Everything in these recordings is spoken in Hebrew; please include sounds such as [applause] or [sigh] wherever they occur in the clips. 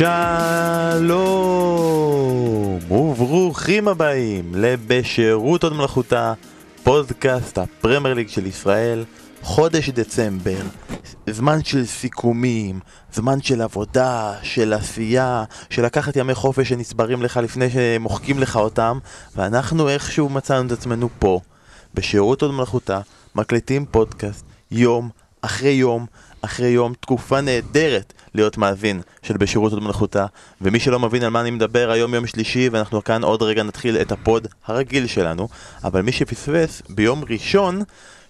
שלום וברוכים הבאים לבשירות עוד מלאכותה, פודקאסט הפרמייר ליג של ישראל, חודש דצמבר, זמן של סיכומים, זמן של עבודה, של עשייה, של לקחת ימי חופש שנצברים לך לפני שמוחקים לך אותם, ואנחנו איכשהו מצאנו את עצמנו פה, בשירות עוד מלאכותה, מקליטים פודקאסט יום אחרי יום אחרי יום, תקופה נהדרת להיות מאזין של בשירות עוד מלאכותה ומי שלא מבין על מה אני מדבר, היום יום שלישי ואנחנו כאן עוד רגע נתחיל את ה pod הרגיל שלנו. אבל מי שפספס, ביום ראשון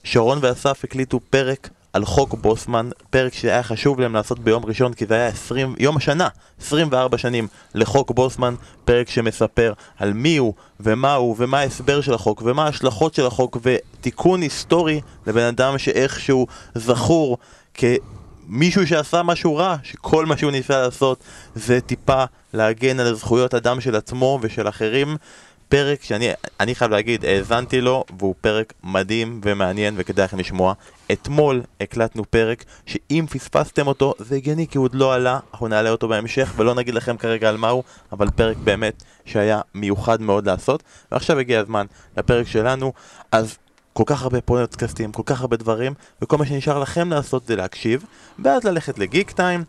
שרון ואסף הקליטו פרק על חוק בוסמן, פרק שהיה חשוב להם לעשות ביום ראשון כי זה היה 20, יום השנה, 24 שנים לחוק בוסמן, פרק שמספר על מי הוא ומה הוא ומה ההסבר של החוק ומה ההשלכות של החוק ותיקון היסטורי לבן אדם שאיכשהו זכור כמישהו שעשה משהו רע, שכל מה שהוא ניסה לעשות זה טיפה להגן על זכויות אדם של עצמו ושל אחרים. פרק שאני חייב להגיד, האזנתי לו, והוא פרק מדהים ומעניין וכדאי לכם לשמוע. אתמול הקלטנו פרק שאם פספסתם אותו, זה הגיוני כי הוא עוד לא עלה, אנחנו נעלה אותו בהמשך ולא נגיד לכם כרגע על מהו, אבל פרק באמת שהיה מיוחד מאוד לעשות. ועכשיו הגיע הזמן לפרק שלנו, אז כל כך הרבה פודקאסטים, כל כך הרבה דברים, וכל מה שנשאר לכם לעשות זה להקשיב, ואז ללכת לגיק טיים,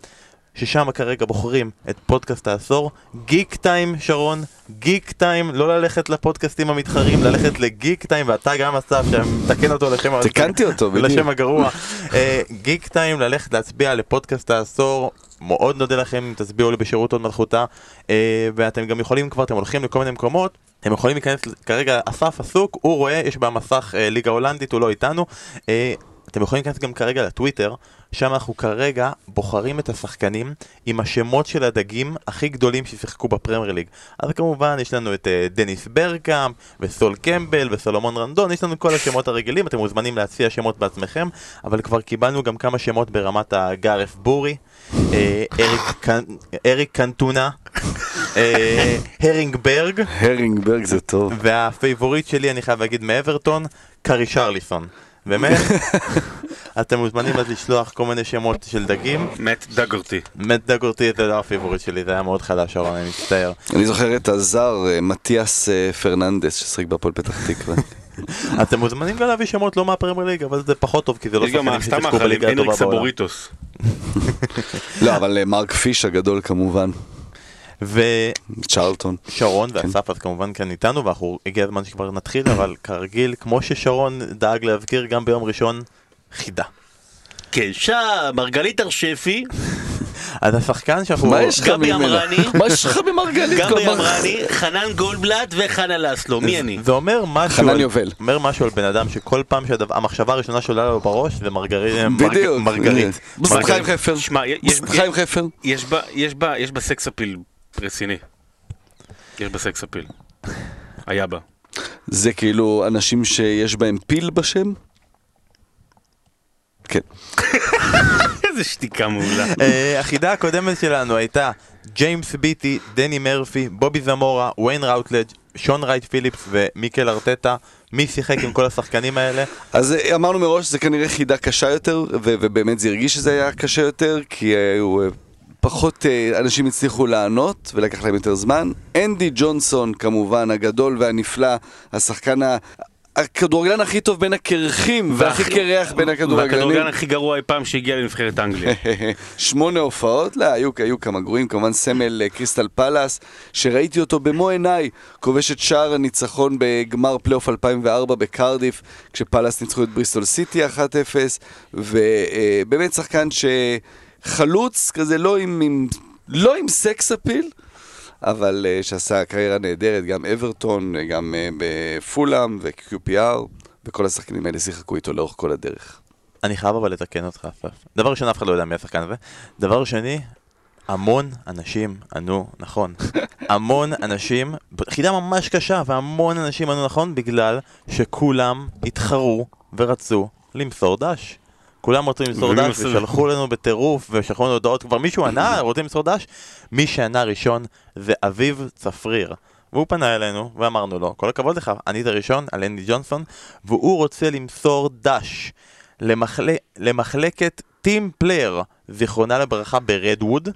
ששם כרגע בוחרים את פודקאסט העשור. גיק טיים, שרון, גיק טיים, לא ללכת לפודקאסטים המתחרים, ללכת לגיק טיים, ואתה גם אסף, שמתקן אותו לשם, תקנתי אותו. לשם הגרוע. אה, גיק טיים, ללכת להצביע לפודקאסט העשור. מאוד נודה לכם אם תצביעו לי בשירות עוד מלכותה אה, ואתם גם יכולים כבר, אתם הולכים לכל מיני מקומות אתם יכולים להיכנס, כרגע אסף עסוק, הוא רואה, יש במסך אה, ליגה הולנדית, הוא לא איתנו. אה, אתם יכולים להיכנס גם כרגע לטוויטר, שם אנחנו כרגע בוחרים את השחקנים עם השמות של הדגים הכי גדולים ששיחקו בפרמייר ליג. אז כמובן יש לנו את uh, דניס ברקאמפ, וסול קמבל, וסולומון רנדון, יש לנו כל השמות הרגילים, אתם מוזמנים להציע שמות בעצמכם, אבל כבר קיבלנו גם כמה שמות ברמת הגארף בורי, אה, אריק, אריק קנטונה, אה, הרינג ברג. הרינג ברג זה טוב. וה favorite שלי, אני חייב להגיד, מאברטון, קארי שרליסון. באמת? [laughs] אתם מוזמנים אז לשלוח כל מיני שמות של דגים. מת דגורטי. מת דגורטי זה לא ה favorite שלי, זה היה מאוד חדש, אורן, אני מצטער. אני זוכר את הזר, אה, מתיאס אה, פרננדס, ששחק בהפועל פתח תקווה. [laughs] אתם מוזמנים גם להביא שמות לא מהפרמייר ליג, אבל זה פחות טוב, כי זה לא שחקנים ששיחקו בליגה הטובה בעולם. לא, אבל מרק פיש הגדול כמובן. ו... צ'רלטון. שרון כן. ואסף אז כמובן כאן איתנו, ואנחנו, הגיע הזמן שכבר נתחיל, אבל כרגיל, כמו ששרון דאג להזכיר גם ביום ראשון, חידה. כן, שם, מרגלית הרשפי. [laughs] אז השחקן שאנחנו... מה יש לך ממנו? [laughs] מה יש לך ממרגלית? גבי אמרני, חנן גולדבלט וחנה לסלו, מי אני? זה אומר משהו... חנן יובל. אומר משהו על בן אדם שכל פעם שהמחשבה הראשונה שעולה לו בראש זה מרגלית. בדיוק. מרגלית. חיים חפר. חיים חפר. יש בה sex appeal רציני. יש בה sex appeal. היה בה. זה כאילו אנשים שיש בהם פיל בשם? כן. [laughs] איזה שתיקה מעולה. אה, החידה הקודמת שלנו הייתה ג'יימס ביטי, דני מרפי, בובי זאמורה, ויין ראוטלג', שון רייט פיליפס ומיקל ארטטה. מי שיחק עם כל השחקנים האלה? אז אה, אמרנו מראש שזה כנראה חידה קשה יותר, ובאמת זה הרגיש שזה היה קשה יותר, כי היו... פחות אנשים הצליחו לענות ולקח להם יותר זמן. אנדי ג'ונסון כמובן הגדול והנפלא, השחקן הכדורגלן הכי טוב בין הקרחים והכי קרח בין הכדורגלנים. והכדורגלן הכי גרוע אי פעם שהגיע לנבחרת אנגליה. [laughs] שמונה הופעות? לא, היו, היו כמה גרועים, כמובן סמל קריסטל פלאס, שראיתי אותו במו עיניי, כובש את שער הניצחון בגמר פלייאוף 2004 בקרדיף, כשפאלאס ניצחו את בריסטול סיטי 1-0, ובאמת שחקן שחלוץ כזה לא עם, עם, לא עם sex appeal. אבל uh, שעשה קריירה נהדרת, גם אברטון, גם uh, בפולאם ו-QPR, וכל השחקנים האלה שיחקו איתו לאורך כל הדרך. אני חייב אבל לתקן אותך, אסף. דבר ראשון, אף אחד לא יודע מי השחקן הזה. דבר שני, המון אנשים ענו נכון. [laughs] המון אנשים, חידה ממש קשה, והמון אנשים ענו נכון בגלל שכולם התחרו ורצו למסור דש. כולם רוצים למסור דש, ושלחו לנו בטירוף, ושלחו לנו הודעות, כבר מישהו ענה, רוצים למסור דש? מי שענה ראשון זה אביב צפריר. והוא פנה אלינו, ואמרנו לו, כל הכבוד לך, ענית ראשון על אנדי ג'ונסון, והוא רוצה למסור דש למחל... למחלקת team player, זיכרונה לברכה ברדווד,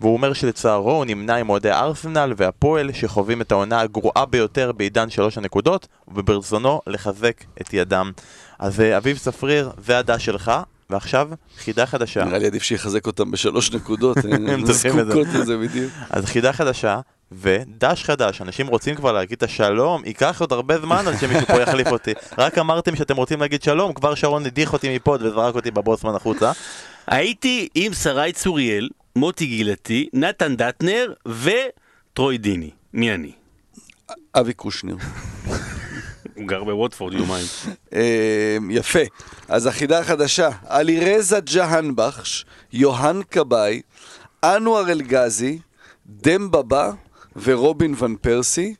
והוא אומר שלצערו הוא נמנה עם אוהדי ארסנל והפועל שחווים את העונה הגרועה ביותר בעידן שלוש הנקודות וברצונו לחזק את ידם. אז אה, אביב ספריר, זה הדש שלך, ועכשיו חידה חדשה. נראה לי עדיף שיחזק אותם בשלוש [laughs] נקודות, הם את זה. זקוקות לזה בדיוק. אז חידה חדשה ודש חדש, אנשים רוצים כבר להגיד את השלום, ייקח עוד הרבה זמן עד שמישהו פה יחליף אותי. [laughs] רק אמרתם שאתם רוצים להגיד שלום, כבר שרון הדיח אותי מפה וזרק אותי בבוסמן החוצה. הייתי עם שרי צוריאל, מוטי גילתי, נתן דטנר וטרוי דיני. מי אני? אבי קושניר. [laughs] הוא גר בווטפורד יומיים. אה, יפה. אז החידה החדשה, עלירזה ג'הנבחש, יוהאן כבאי, אנואר אלגזי, דמבבה ורובין ון פרסי.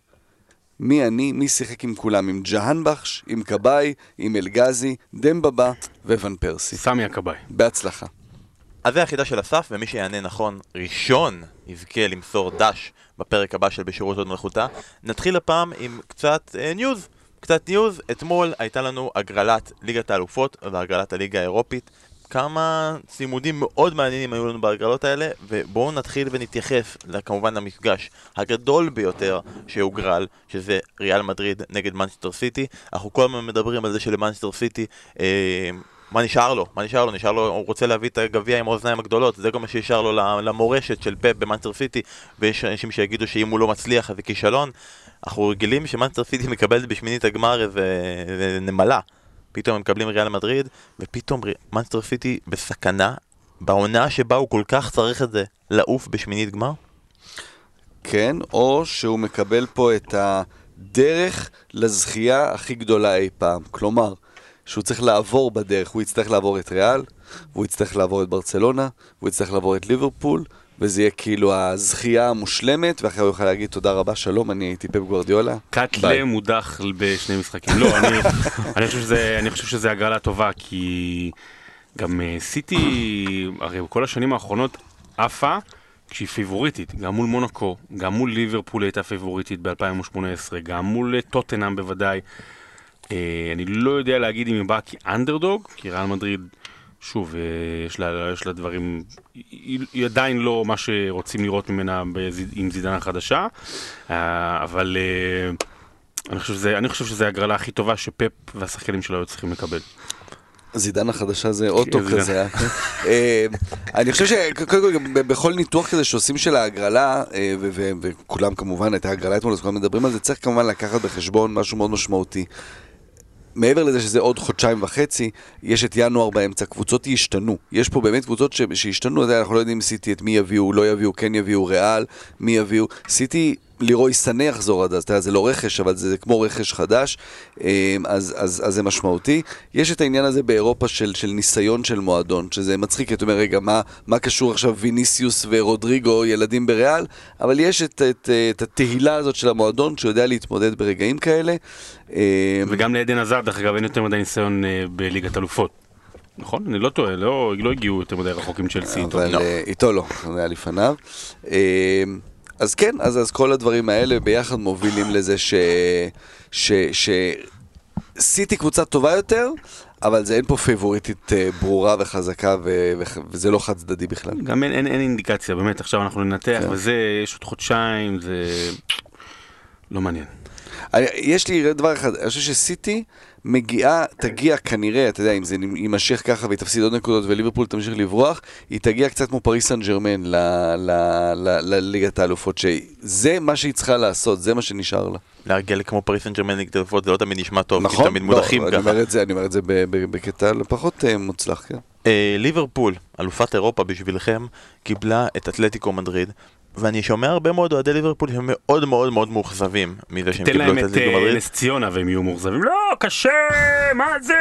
מי אני? מי שיחק עם כולם? עם ג'הנבחש, עם כבאי, עם אלגזי, דמבבה ואן פרסי. סמי הכבאי. בהצלחה. אז זה החידה של אסף, ומי שיענה נכון ראשון יזכה למסור דש בפרק הבא של בשירות עוד מלאכותה. נתחיל הפעם עם קצת אה, news. קצת news, אתמול הייתה לנו הגרלת ליגת האלופות והגרלת הליגה האירופית. כמה צימודים מאוד מעניינים היו לנו בהגרלות האלה, ובואו נתחיל ונתייחס כמובן למפגש הגדול ביותר שהוגרל, שזה ריאל מדריד נגד מנצ'סטר סיטי. אנחנו כל הזמן מדברים על זה שלמנצ'סטר סיטי אה, מה נשאר לו? מה נשאר לו? נשאר לו, הוא רוצה להביא את הגביע עם האוזניים הגדולות, זה גם מה שנשאר לו למורשת של פפ במאנסטר סיטי, ויש אנשים שיגידו שאם הוא לא מצליח אז זה כישלון. אנחנו רגילים שמאנסטר סיטי מקבלת בשמינית הגמר איזה, נמלה. פתאום הם מקבלים ריאל מדריד, ופתאום מאנסטר סיטי בסכנה, בעונה שבה הוא כל כך צריך את זה, לעוף בשמינית גמר? כן, או שהוא מקבל פה את הדרך לזכייה הכי גדולה אי פעם. כלומר, שהוא צריך לעבור בדרך, הוא יצטרך לעבור את ריאל, והוא יצטרך לעבור את ברצלונה, והוא יצטרך לעבור את ליברפול, וזה יהיה כאילו הזכייה המושלמת, ואחרי הוא יוכל להגיד תודה רבה, שלום, אני הייתי פפ גוורדיולה. קאטלה. מודח בשני משחקים. לא, אני, [laughs] אני, חושב שזה, אני חושב שזה הגרלה טובה, כי גם אה, סיטי, הרי בכל השנים האחרונות עפה כשהיא פיבוריטית, גם מול מונקו, גם מול ליברפול הייתה פיבוריטית ב-2018, גם מול אה, טוטנאם בוודאי. אה, אני לא יודע להגיד אם היא באה כאנדרדוג, כי ריאל מדריד, שוב, אה, יש לה, יש לה דברים, היא, היא עדיין לא מה שרוצים לראות ממנה בזיד, עם זידן החדשה, אה, אבל אה, אני חושב שזה, אני חושב שזה ההגרלה הכי טובה שפפ והשחקנים שלו היו צריכים לקבל. זידן החדשה זה אוטו זידן. כזה. אני חושב שקודם כל גם בכל ניתוח כזה שעושים של ההגרלה, וכולם כמובן, הייתה הגרלה אתמול, אז כולם מדברים על זה, צריך כמובן לקחת בחשבון משהו מאוד משמעותי. מעבר לזה שזה עוד חודשיים וחצי, יש את ינואר באמצע, קבוצות ישתנו. יש פה באמת קבוצות ש- שישתנו, אנחנו לא יודעים סיטי את מי יביאו, לא יביאו, כן יביאו, ריאל, מי יביאו. סיטי, לירוי סנה יחזור עד אז, אתה יודע, זה לא רכש, אבל זה, זה כמו רכש חדש, אה, אז, אז, אז זה משמעותי. יש את העניין הזה באירופה של, של ניסיון של מועדון, שזה מצחיק, אתה אומר, רגע, מה, מה קשור עכשיו ויניסיוס ורודריגו, ילדים בריאל? אבל יש את, את, את התהילה הזאת של המועדון, שיודע להתמודד ברגעים כאלה. אה, וגם לעדן עזר, דרך אגב, אין יותר מדי ניסיון אה, בליגת אלופות. נכון? אני לא טועה, לא, לא הגיעו יותר מדי רחוק עם צ'לסי איתו. אבל אה, איתו לא, זה היה לפניו. אה, אז כן, אז, אז כל הדברים האלה ביחד מובילים לזה ש... ש... ש... סיטי קבוצה טובה יותר, אבל זה אין פה פייבוריטית אה, ברורה וחזקה, ו... ו... וזה לא חד צדדי בכלל. גם אין, אין, אין אינדיקציה, באמת, עכשיו אנחנו ננתח כן. וזה, יש עוד חודשיים, זה לא מעניין. אני, יש לי דבר אחד, אני חושב שסיטי מגיעה, תגיע כנראה, אתה יודע, אם זה יימשך ככה והיא תפסיד עוד נקודות וליברפול תמשיך לברוח, היא תגיע קצת כמו פריס סן ג'רמן ל- ל- ל- לליגת האלופות, שזה מה שהיא צריכה לעשות, זה מה שנשאר לה. להגיע כמו פריס סן ג'רמן נגד אלופות זה לא תמיד נשמע טוב, כי נכון? תמיד מודחים לא, ככה. זה, אני אומר את זה ב- ב- בקטע פחות אה, מוצלח, כן. אה, ליברפול, אלופת אירופה בשבילכם, קיבלה את אתלטיקו מדריד, ואני שומע הרבה מאוד אוהדי ליברפול שהם מאוד מאוד מאוד מאוכזבים מזה שהם תן קיבלו להם את את אתלטיקו אה, מדריד. נס ציונה והם יהיו מאוכזבים. לא, קשה, מה זה?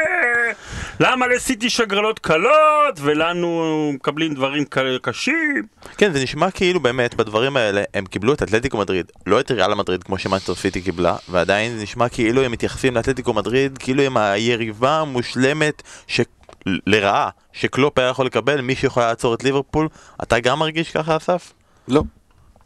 למה לסיטי יש הגרלות קלות ולנו מקבלים דברים קשים? כן, זה נשמע כאילו באמת בדברים האלה הם קיבלו את אתלטיקו מדריד, לא את ריאל מדריד כמו שמאנסטר סיטי קיבלה, ועדיין זה נשמע כאילו הם מתייחסים לאתלטיקו מדריד כאילו הם היריבה המושלמת ש... לרעה שקלופ היה יכול לקבל, מי שיכול לעצור את ליברפול. אתה גם מרגיש ככה אסף? לא.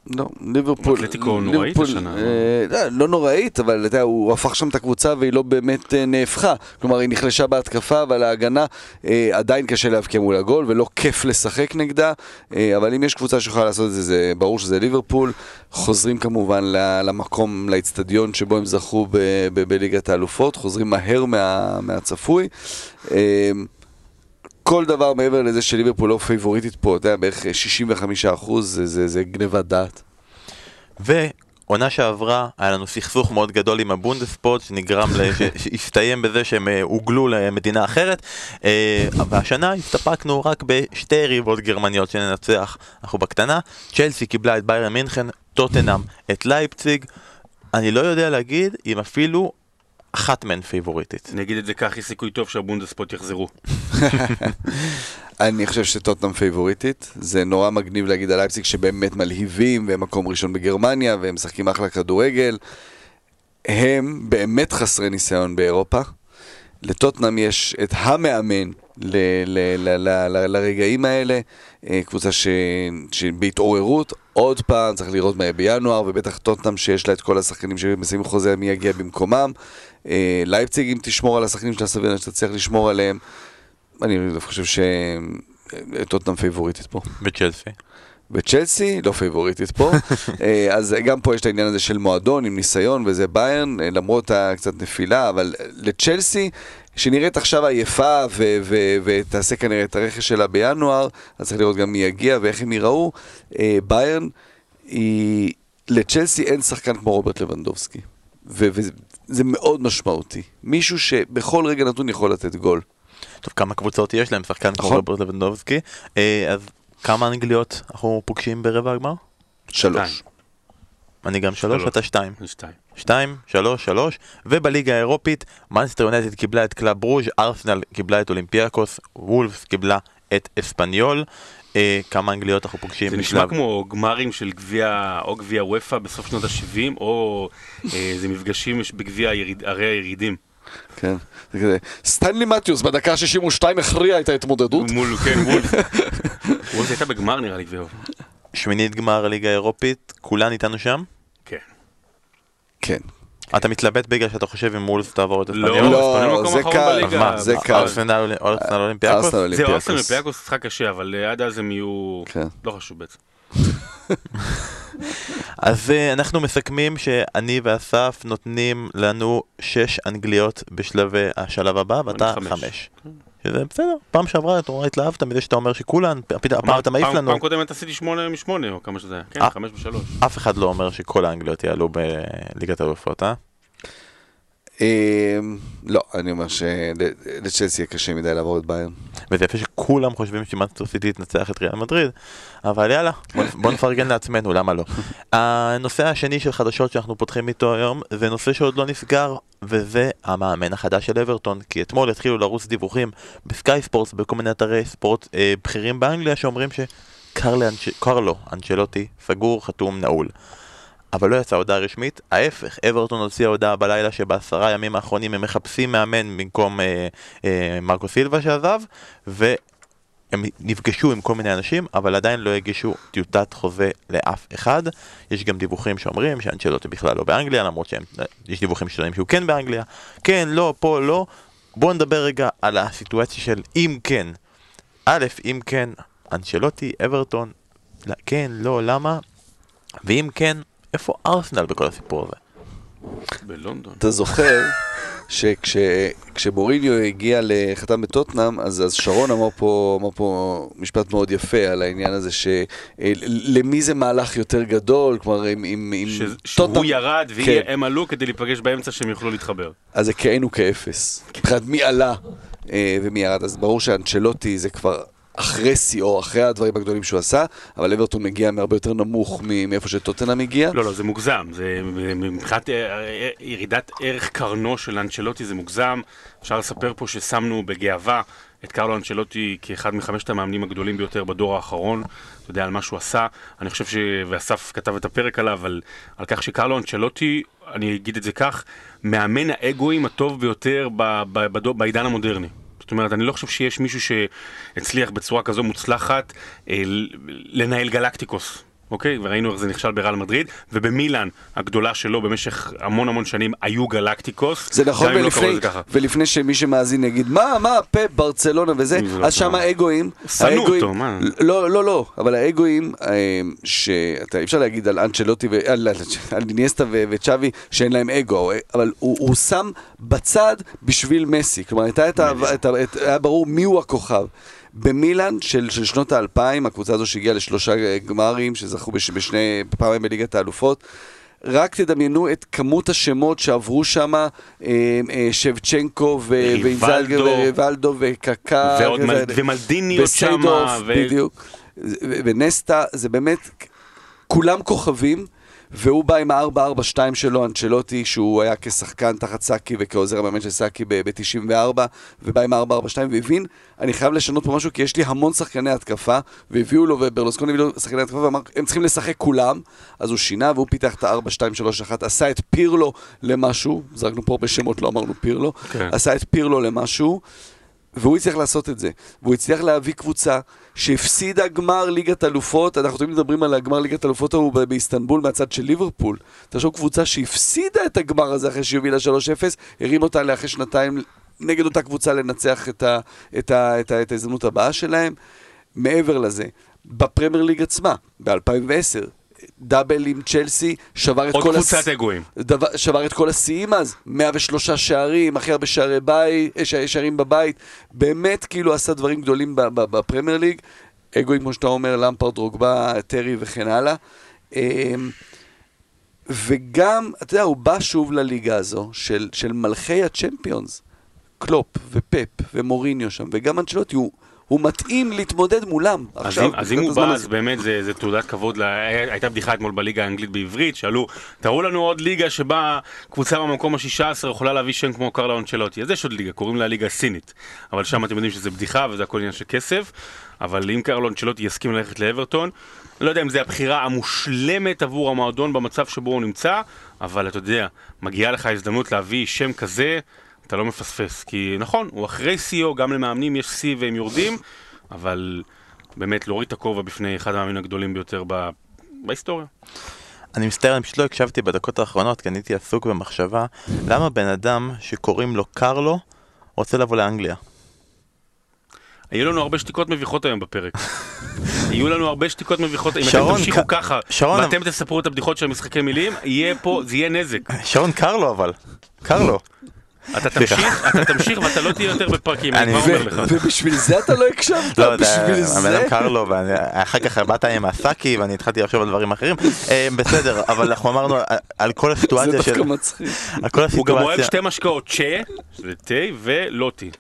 לא, ליברפול... אתלטיקו נוראית השנה. אה, לא, לא נוראית, אבל אתה יודע, הוא הפך שם את הקבוצה והיא לא באמת אה, נהפכה. כלומר, היא נחלשה בהתקפה, אבל ההגנה אה, עדיין קשה להבקיע מול הגול, ולא כיף לשחק נגדה. אה, אבל אם יש קבוצה שיכולה לעשות את זה, זה ברור שזה ליברפול. חוזרים כמובן ל- למקום, לאיצטדיון שבו הם זכו בליגת האלופות, חוזרים מהר מה, מהצפוי. כל דבר מעבר לזה שליברפול לא פייבוריטית פה, אתה יודע, בערך 65 אחוז, זה, זה, זה גניבת דעת. ועונה שעברה, היה לנו סכסוך מאוד גדול עם הבונדספורט, שנגרם, [laughs] שהסתיים בזה שהם אה, הוגלו למדינה אחרת, אה, והשנה הסתפקנו רק בשתי יריבות גרמניות שננצח, אנחנו בקטנה, צ'לסי קיבלה את ביירן מינכן, טוטנאם את לייפציג, אני לא יודע להגיד אם אפילו אחת מהן favorite ית. אני אגיד את זה כך, יש סיכוי טוב שהבונדספוט יחזרו. [laughs] אני חושב שטוטנאם favorite ית, זה נורא מגניב להגיד על לייפציג שבאמת מלהיבים, והם מקום ראשון בגרמניה, והם משחקים אחלה כדורגל. הם באמת חסרי ניסיון באירופה. לטוטנאם יש את המאמן ל- ל- ל- ל- ל- לרגעים האלה, אה, קבוצה ש- שבהתעוררות, עוד פעם, צריך לראות מה יהיה בינואר, ובטח טוטנאם שיש לה את כל השחקנים שמסיימים חוזה, מי יגיע במקומם. אה, לייפציג, אם תשמור על השחקנים שלה, סביר שתצליח לשמור עליהם. אני חושב שטוטנאם favorite ית פה. וצ'לסי. וצ'לסי לא favorite ית פה, [laughs] אה, אז גם פה יש את העניין הזה של מועדון עם ניסיון וזה ביירן, אה, למרות הקצת נפילה, אבל לצ'לסי, שנראית עכשיו עייפה ו- ו- ותעשה כנראה את הרכש שלה בינואר, אז צריך לראות גם מי יגיע ואיך הם ייראו. אה, ביירן, היא... לצ'לסי אין שחקן כמו רוברט לבנדובסקי, וזה מאוד משמעותי. מישהו שבכל רגע נתון יכול לתת גול. טוב, כמה קבוצות יש להם שחקן כמו נכון. רוברט לבנדובסקי, אה, אז כמה אנגליות אנחנו פוגשים ברבע הגמר? שלוש. אני גם שלוש. אתה שתיים. זה שתיים. שתיים, שלוש, שלוש, ובליגה האירופית, מנצ'סטר יונייטד קיבלה את קלאב ברוז', ארסנל קיבלה את אולימפיאקוס, וולפס קיבלה את אספניול. אה, כמה אנגליות אנחנו פוגשים זה נשמע בשלב- כמו גמרים של גביע, או גביע אופ"א בסוף שנות ה-70, או אה, זה מפגשים בגביע היריד- ערי הירידים. כן, זה כזה. סטנלי מתיוס בדקה ה-62 הכריע את ההתמודדות. מול, כן, וולבס. וולבס הייתה בגמר נראה לי גביע. שמינית גמר הליגה האירופית, כולן איתנו שם? כן. כן. אתה מתלבט בגלל שאתה חושב אם וולף תעבור את לא, אספניול? לא, זה קל, זה קל. אה, ארסנל אולימפיאקוס? זה ארסנל אולימפיאקוס משחק קשה, אבל אה, עד אז הם יהיו... כן. לא חשוב בעצם. [laughs] אז אה, אנחנו מסכמים שאני ואסף נותנים לנו שש אנגליות בשלב השלב הבא, ואתה חמש. שזה בסדר, פעם שעברה אתה נורא התלהבת מזה שאתה אומר שכולן, פתאום הפעם אתה מעיף לנו, פעם קודמת עשיתי שמונה משמונה, או כמה שזה היה. כן, אה. חמש ושלוש. אף אחד לא אומר שכל האנגליות יעלו בליגת האלופות, אה? אמ, לא, אני אומר שלצ'לסי יהיה קשה מדי לעבור את ביירן. וזה יפה שכולם חושבים שמאנסטר סיטי תנצח את ריאל מדריד, אבל יאללה, בוא נפרגן לעצמנו, למה לא? [laughs] הנושא השני של חדשות שאנחנו פותחים איתו היום, זה נושא שעוד לא נסגר, וזה המאמן החדש של אברטון, כי אתמול התחילו לרוץ דיווחים בסקאי ספורטס, בכל מיני אתרי ספורט אה, בכירים באנגליה, שאומרים שקרלו אנצ'לוטי סגור, חתום, נעול. אבל לא יצאה הודעה רשמית, ההפך, אברטון הוציאה הודעה בלילה שבעשרה ימים האחרונים הם מחפשים מאמן במקום אה, אה, מרקו סילבה שעזב, והם נפגשו עם כל מיני אנשים, אבל עדיין לא הגישו טיוטת חוזה לאף אחד. יש גם דיווחים שאומרים שאנצ'לוטי בכלל לא באנגליה, למרות שיש דיווחים שטוענים שהוא כן באנגליה. כן, לא, פה, לא. בואו נדבר רגע על הסיטואציה של אם כן. א', אם כן, אנצ'לוטי, אברטון, לא, כן, לא, למה? ואם כן, איפה ארסנל בכל הסיפור הזה? בלונדון. אתה זוכר שכשבוריניו הגיע לחתם בטוטנאם, אז, אז שרון אמר פה, אמר פה משפט מאוד יפה על העניין הזה, שלמי זה מהלך יותר גדול, כלומר אם, אם, אם ש- שהוא ירד כן. והם עלו כדי להיפגש באמצע שהם יוכלו להתחבר. אז זה כאין וכאפס. מבחינת מי עלה אה, ומי ירד, אז ברור שאנצ'לוטי זה כבר אחרי שיאו, אחרי הדברים הגדולים שהוא עשה, אבל אברטון מגיע מהרבה יותר נמוך מאיפה שטוטנאם הגיע. לא, לא, זה מוגזם. זה מבחינת אה, אה, ירידת ערך קרנו של אנצ'לוטי זה מוגזם. אפשר לספר פה ששמנו בגאווה את קרלו אנצ'לוטי כאחד מחמשת המאמנים הגדולים ביותר בדור האחרון. אתה יודע, על מה שהוא עשה. אני חושב ש... ואסף כתב את הפרק עליו, על, על כך שקרלו אנצ'לוטי, אני אגיד את זה כך, מאמן האגואים הטוב ביותר ב, ב, בעידן המודרני. זאת אומרת, אני לא חושב שיש מישהו שהצליח בצורה כזו מוצלחת אה, ל- לנהל גלקטיקוס. אוקיי? וראינו איך זה נכשל בריאל מדריד, ובמילאן, הגדולה שלו במשך המון המון שנים, היו גלקטיקוס. זה נכון, לא ולפני, ככה. ולפני שמי שמאזין יגיד, מה, מה, פפ, ברצלונה וזה, זה לא אז שם טוב. האגואים, שנאו אותו, מה? לא, לא, לא, אבל האגואים, אה, שאתה אי אפשר להגיד על אנצ'לוטי, על על איניאסטה ו- וצ'אבי, שאין להם אגו, אבל הוא הוא שם בצד בשביל מסי, כלומר, הייתה את ה- היה ברור מיהו הכוכב. במילאן של, של שנות האלפיים, הקבוצה הזו שהגיעה לשלושה גמרים, שזכו בש, בשני, פעמיים בליגת האלופות, רק תדמיינו את כמות השמות שעברו שם, אה, אה, שבצ'נקו ו- ריבלדו. ואינזאגה וריבלדו וקקה. ומלדיניות שמה, וסיידורף, ו- בדיוק. ונסטה, זה באמת, כולם כוכבים. והוא בא עם ה-4-4-2 שלו, אנצ'לוטי, שהוא היה כשחקן תחת סאקי וכעוזר המאמן של סאקי ב-94, ובא עם ה-4-4-2 והבין, אני חייב לשנות פה משהו, כי יש לי המון שחקני התקפה, והביאו לו, וברלוסקוני הביא לו שחקני התקפה, ואמר, הם צריכים לשחק כולם, אז הוא שינה, והוא פיתח את ה-4-2-3-1, עשה את פירלו למשהו, זרקנו פה בשמות, לא אמרנו פירלו, כן. עשה את פירלו למשהו, והוא הצליח לעשות את זה. והוא הצליח להביא קבוצה שהפסידה גמר ליגת אלופות, אנחנו תמיד מדברים על הגמר ליגת אלופות ההוא באיסטנבול מהצד של ליברפול. תחשוב קבוצה שהפסידה את הגמר הזה אחרי שהיא הובילה 3-0, הרים אותה לאחרי שנתיים נגד אותה קבוצה לנצח את, ה, את, ה, את, ה, את ההזדמנות הבאה שלהם. מעבר לזה, בפרמייר ליג עצמה, ב-2010, דאבל עם צ'לסי, שבר את עוד כל... קבוצת אגואים. דבר, שבר את כל השיאים אז, 103 שערים, הכי הרבה שערי בית, אה, שערים בבית, באמת כאילו עשה דברים גדולים בפרמייר ליג, לגואים כמו שאתה אומר, למפרד, דרוגבה, טרי וכן הלאה. אמ, וגם, אתה יודע, הוא בא שוב לליגה הזו של, של מלכי ה Champions, קלופ ופפ ומוריניו שם, וגם אנצ'לוטי, הוא, הוא מתאים להתמודד מולם. אז עכשיו, אם- אז אם הוא בא. אז באמת זה זה תעודת כבוד, ל- הייתה בדיחה אתמול בליגה האנגלית בעברית, שאלו, תראו לנו עוד ליגה שבה קבוצה במקום ה-16 יכולה להביא שם כמו קרלו אנצ'לוטי. אז יש עוד ליגה, קוראים לה ליגה הסינית. אבל שם אתם יודעים שזה בדיחה וזה הכל עניין של כסף. אבל אם קרלו אנצ'לוטי יסכים ללכת לאברטון, לא יודע אם זו הבחירה המושלמת עבור המועדון במצב שבו הוא נמצא, אבל אתה יודע, מגיעה לך הזדמנות להביא שם כזה, אתה לא מפספס. כי נכון, הוא אחרי שיאו, גם למאמנים יש שיא והם יורדים, אבל באמת להוריד את הכובע בפני אחד המאמנים הגדולים ביותר ב... בהיסטוריה. אני מצטער, אני פשוט לא הקשבתי בדקות האחרונות, כי אני הייתי עסוק במחשבה, למה בן אדם שקוראים לו קרלו רוצה לבוא לאנגליה? היו לנו הרבה שתיקות מביכות היום בפרק. [laughs] יהיו לנו הרבה שתיקות מביכות, אם אתם תמשיכו ככה, ואתם תספרו את הבדיחות של המשחקי מילים, יהיה פה, זה יהיה נזק. שרון קרלו אבל, קרלו. אתה תמשיך, אתה תמשיך ואתה לא תהיה יותר בפרקים, אני כבר אומר לך. ובשביל זה אתה לא הקשבת? לא, בשביל זה- הבן אדם זה? קרלו, ואחר כך באת עם הסאקי ואני התחלתי לחשוב על דברים אחרים. אה, בסדר, אבל אנחנו אמרנו על- כל זה הסיטואציה של... דווקא מצחיק. על כל הוא גם אוהב. שתי משקאות, צ'ה, שזה תה, ולוטי.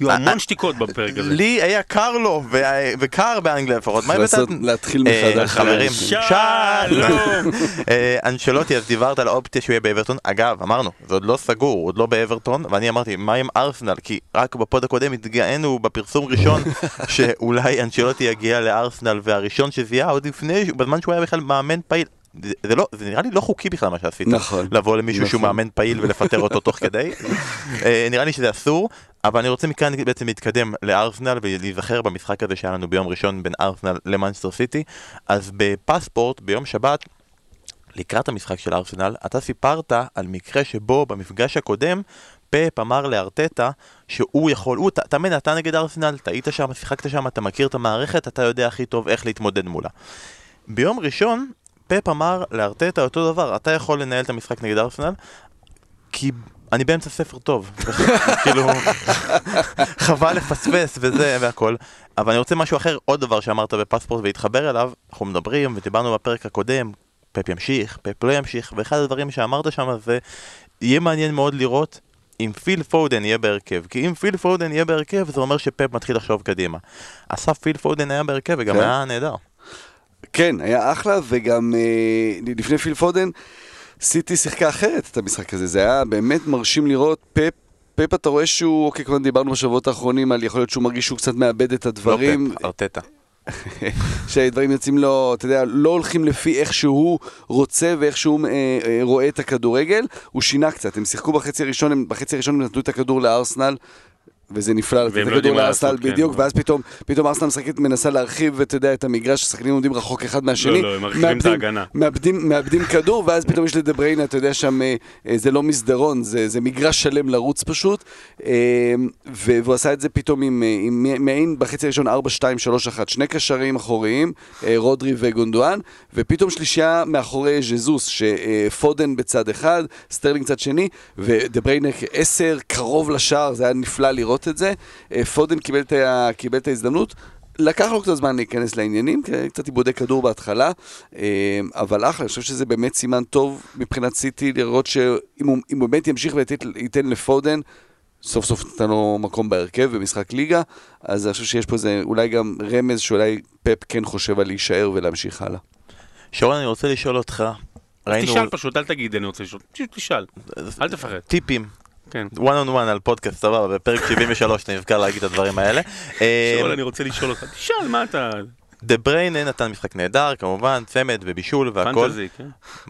יהיו המון שתיקות בפרק הזה. לי היה קרלו ו- וקר באנגליה לפחות. מה הבאת? להתחיל אה, מחדש. חברים, שלום. [laughs] אה, אנשלוטי, אז דיברת על האופציה שהוא יהיה באברטון. אגב, אמרנו, זה עוד לא סגור, עוד לא באברטון, ואני אמרתי, מה עם ארסנל? כי רק בפוד הקודם התגאינו בפרסום ראשון [laughs] שאולי אנשלוטי יגיע לארסנל, והראשון שזיהה עוד לפני, בזמן שהוא היה בכלל מאמן פעיל. זה, לא, זה נראה לי לא חוקי בכלל מה שעשית. נכון. לבוא למישהו שהוא נכון. מאמן פעיל ולפטר אותו תוך כדי. [laughs] אה, נראה לי שזה אסור, אבל אני רוצה מכאן בעצם להתקדם לארסנל ולהיזכר במשחק הזה שהיה לנו ביום ראשון בין ארסנל למאנסטר סיטי. אז בפספורט, ביום שבת, לקראת המשחק של ארסנל, אתה סיפרת על מקרה שבו במפגש הקודם, פאפ אמר לארטטה שהוא יכול, הוא, אתה מאמן, אתה נגד ארסנל, אתה היית שם, שיחקת שם, אתה מכיר את המערכת, אתה יודע הכי טוב איך להתמודד מולה. ביום ראשון, פאפ אמר לארטטה אותו דבר, אתה יכול לנהל את המשחק נגד ארסנל, כי אני באמצע ספר טוב, [laughs] כאילו, חבל לפספס וזה והכל, אבל אני רוצה משהו אחר, עוד דבר שאמרת בפספורט והתחבר אליו, אנחנו מדברים ודיברנו בפרק הקודם, פאפ ימשיך, פאפ לא ימשיך, ואחד הדברים שאמרת שם זה, יהיה מעניין מאוד לראות אם פיל פודן יהיה בהרכב, כי אם פיל פודן יהיה בהרכב זה אומר שפאפ מתחיל לחשוב קדימה. אסף פיל פודן היה בהרכב וגם כן. היה נהדר. כן, היה אחלה, וגם אה, לפני פיל פודן, סיטי שיחקה אחרת את המשחק הזה. זה היה באמת מרשים לראות פפ. פפ אתה רואה שהוא, אוקיי, כבר דיברנו בשבועות האחרונים על יכול להיות שהוא מרגיש שהוא קצת מאבד את הדברים, לא פאפ, ארטטה. [laughs] שהדברים יוצאים לו, אתה יודע, לא הולכים לפי איך שהוא רוצה ואיך שהוא אה, אה, רואה את הכדורגל, הוא שינה קצת, הם שיחקו בחצי הראשון, הם, בחצי הראשון הם נתנו את הכדור לארסנל, וזה נפלא לתת לא מה לארסנל בדיוק, ואז פתאום, פתאום ארסנל משחקת, מנסה להרחיב, אתה יודע, את המגרש, השחקנים עומדים רחוק אחד מהשני. לא, הם מרחיבים את מאבדים- ההגנה. מאבדים, מאבדים כדור, ואז פתאום יש לדה בריינה, אתה יודע, שם אה, אה, זה לא מסדרון, זה, זה מגרש שלם לרוץ פשוט. אה, והוא עשה את זה פתאום עם, אה, עם מעין בחצי הראשון 4, 2, 3, 1, שני קשרים אחוריים, רודרי וגונדואן, ופתאום שלישייה מאחורי ז'זוס, שפודן בצד אחד, סטרלינג צד שני, ודה בריינה 10, קרוב לשער, זה היה נפלא לראות את זה. אה, פודן קיבל את, ה- קיבל את ההזדמנות. לקח לו קצת זמן להיכנס לעניינים, כי קצת איבודי כדור בהתחלה, אה, אבל אחלה, אני חושב שזה באמת סימן טוב מבחינת סיטי, לראות שאם הוא, אם הוא באמת ימשיך וייתן לפודן, סוף סוף נתן לו מקום בהרכב במשחק ליגה, אז אני חושב שיש פה איזה אולי גם רמז שאולי פפ כן חושב על להישאר ולהמשיך הלאה. שרון, אני רוצה לשאול אותך, אז ראינו תשאל פשוט, אל תגיד אני רוצה לשאול, פשוט תשאל, אל תפחד. טיפים, כן. one on one על פודקאסט, סבבה, בפרק 73 אתה נזכר להגיד את הדברים האלה. אה, שאול, אני רוצה לשאול אותך, תשאל, מה אתה... דה בריינה נתן משחק נהדר, כמובן, צמד ובישול והכל. פנטזי, כן.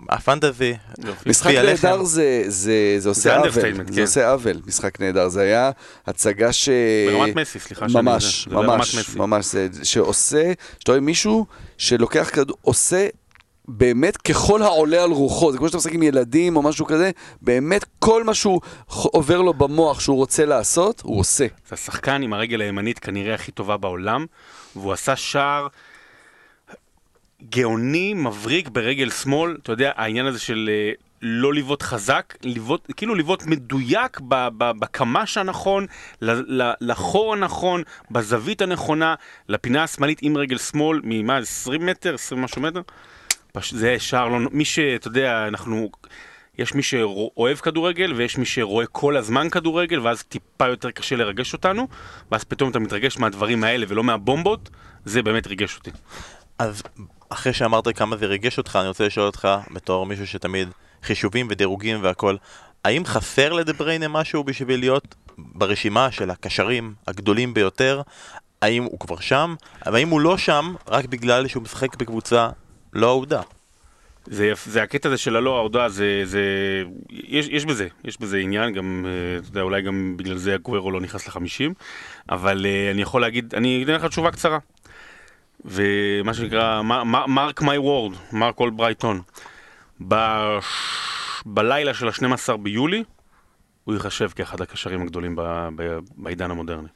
הפנטזי. יופי. משחק. נהדר זה, זה, זה עושה זה עוול, זה כן. עושה עוול, משחק נהדר, זה היה הצגה ש... ברמת מסי, סליחה ממש, ממש. ממש, זה, שעושה, שאתה רואה מישהו שלוקח כדור, עושה באמת ככל העולה על רוחו, זה כמו שאתה משחק עם ילדים או משהו כזה, באמת כל מה שהוא עובר לו במוח שהוא רוצה לעשות, הוא עושה. זה השחקן עם הרגל הימנית כנראה הכי טובה בעולם, והוא עשה שער גאוני, מבריק ברגל שמאל. אתה יודע, העניין הזה של אה, לא לבעוט חזק, לבעוט, כאילו לבעוט מדויק בקמ"ש הנכון, לחור הנכון, בזווית הנכונה, לפינה השמאלית עם רגל שמאל, ממה, 20 מטר, 20 משהו מטר? פש... זה שער לא... מי שאתה יודע, אנחנו... יש מי שאוהב כדורגל ויש מי שרואה כל הזמן כדורגל ואז טיפה יותר קשה לרגש אותנו ואז פתאום אתה מתרגש מהדברים האלה ולא מהבומבות זה באמת ריגש אותי. אז אחרי שאמרת כמה זה ריגש אותך, אני רוצה לשאול אותך, בתור מישהו שתמיד חישובים ודירוגים והכל, האם חסר לדה בריינה משהו בשביל להיות ברשימה של הקשרים הגדולים ביותר? האם הוא כבר שם? והאם הוא לא שם רק בגלל שהוא משחק בקבוצה לא אהודה? זה, זה הקטע הזה של הלא ההודעה זה, זה יש, יש בזה, יש בזה עניין, גם, אה, אתה יודע, אולי גם בגלל זה הגוורו לא נכנס לחמישים, אבל אה, אני יכול להגיד, אני אתן לך תשובה קצרה. ומה שנקרא, mark my word, מארק אולברייטון. בש... בלילה של ה-12 ביולי, הוא ייחשב כאחד הקשרים הגדולים ב... ב... בעידן המודרני.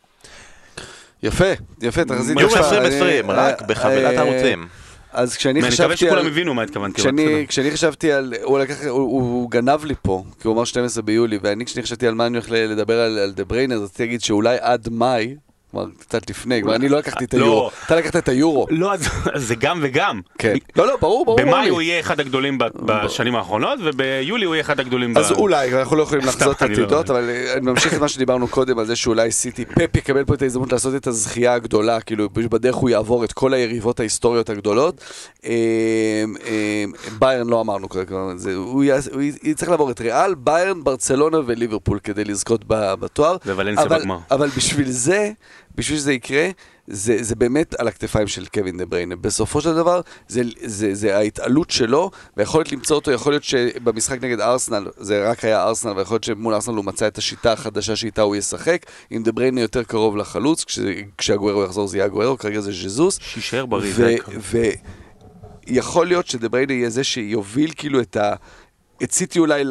יפה, יפה, תחזית יום יפה. 2020, אני- רק בחבילת אה, הערוצים. אז כשאני אני מקווה חשבתי שכולם על... הבינו מה התכוונתי. כשאני. כשאני חשבתי על, הוא לקח, הוא, הוא גנב לי פה, כי הוא אמר 12 ביולי, ואני כשאני חשבתי על מה אני הולך לדבר על, על דה בריינה, אז רציתי להגיד שאולי עד מאי, כלומר קצת לפני, כלומר אני לא לקחתי את לא. היורו, אתה לקחת את היורו. לא, [laughs] זה גם וגם. כן. לא, לא, ברור, ברור. במאי. הוא יהיה אחד הגדולים בשנים האחרונות, וביולי הוא יהיה אחד הגדולים. אז אולי, אנחנו לא יכולים לחזות לא- עתידות, אבל אה, אני ממשיך את מה שדיברנו קודם על זה שאולי סיטי, פפ יקבל פה את ההזדמנות לעשות את הזכייה הגדולה, כאילו בדרך הוא יעבור את כל היריבות ההיסטוריות הגדולות. אה, אה, ביירן לא אמרנו כרגע, הוא יצטרך לעבור את ריאל, ביירן, ברצלונה וליברפול כדי לזכות בתואר. אבל בשביל זה, בשביל שזה יקרה, זה, זה באמת על הכתפיים של קווין דה בריינה. בסופו של דבר, זה, זה, זה ההתעלות שלו, והיכולת למצוא אותו, יכול להיות שבמשחק נגד ארסנל, זה רק היה ארסנל, ויכול להיות שמול ארסנל הוא מצא את השיטה החדשה שאיתה הוא ישחק, עם דה בריינה יותר קרוב לחלוץ, כש, כשהגוארו יחזור זה יהיה הגוארו, כרגע זה ז'זוס. שיישאר בריא. ו-. ויכול להיות שדה בריינה יהיה זה שיוביל כאילו את ה... את סיטי אולי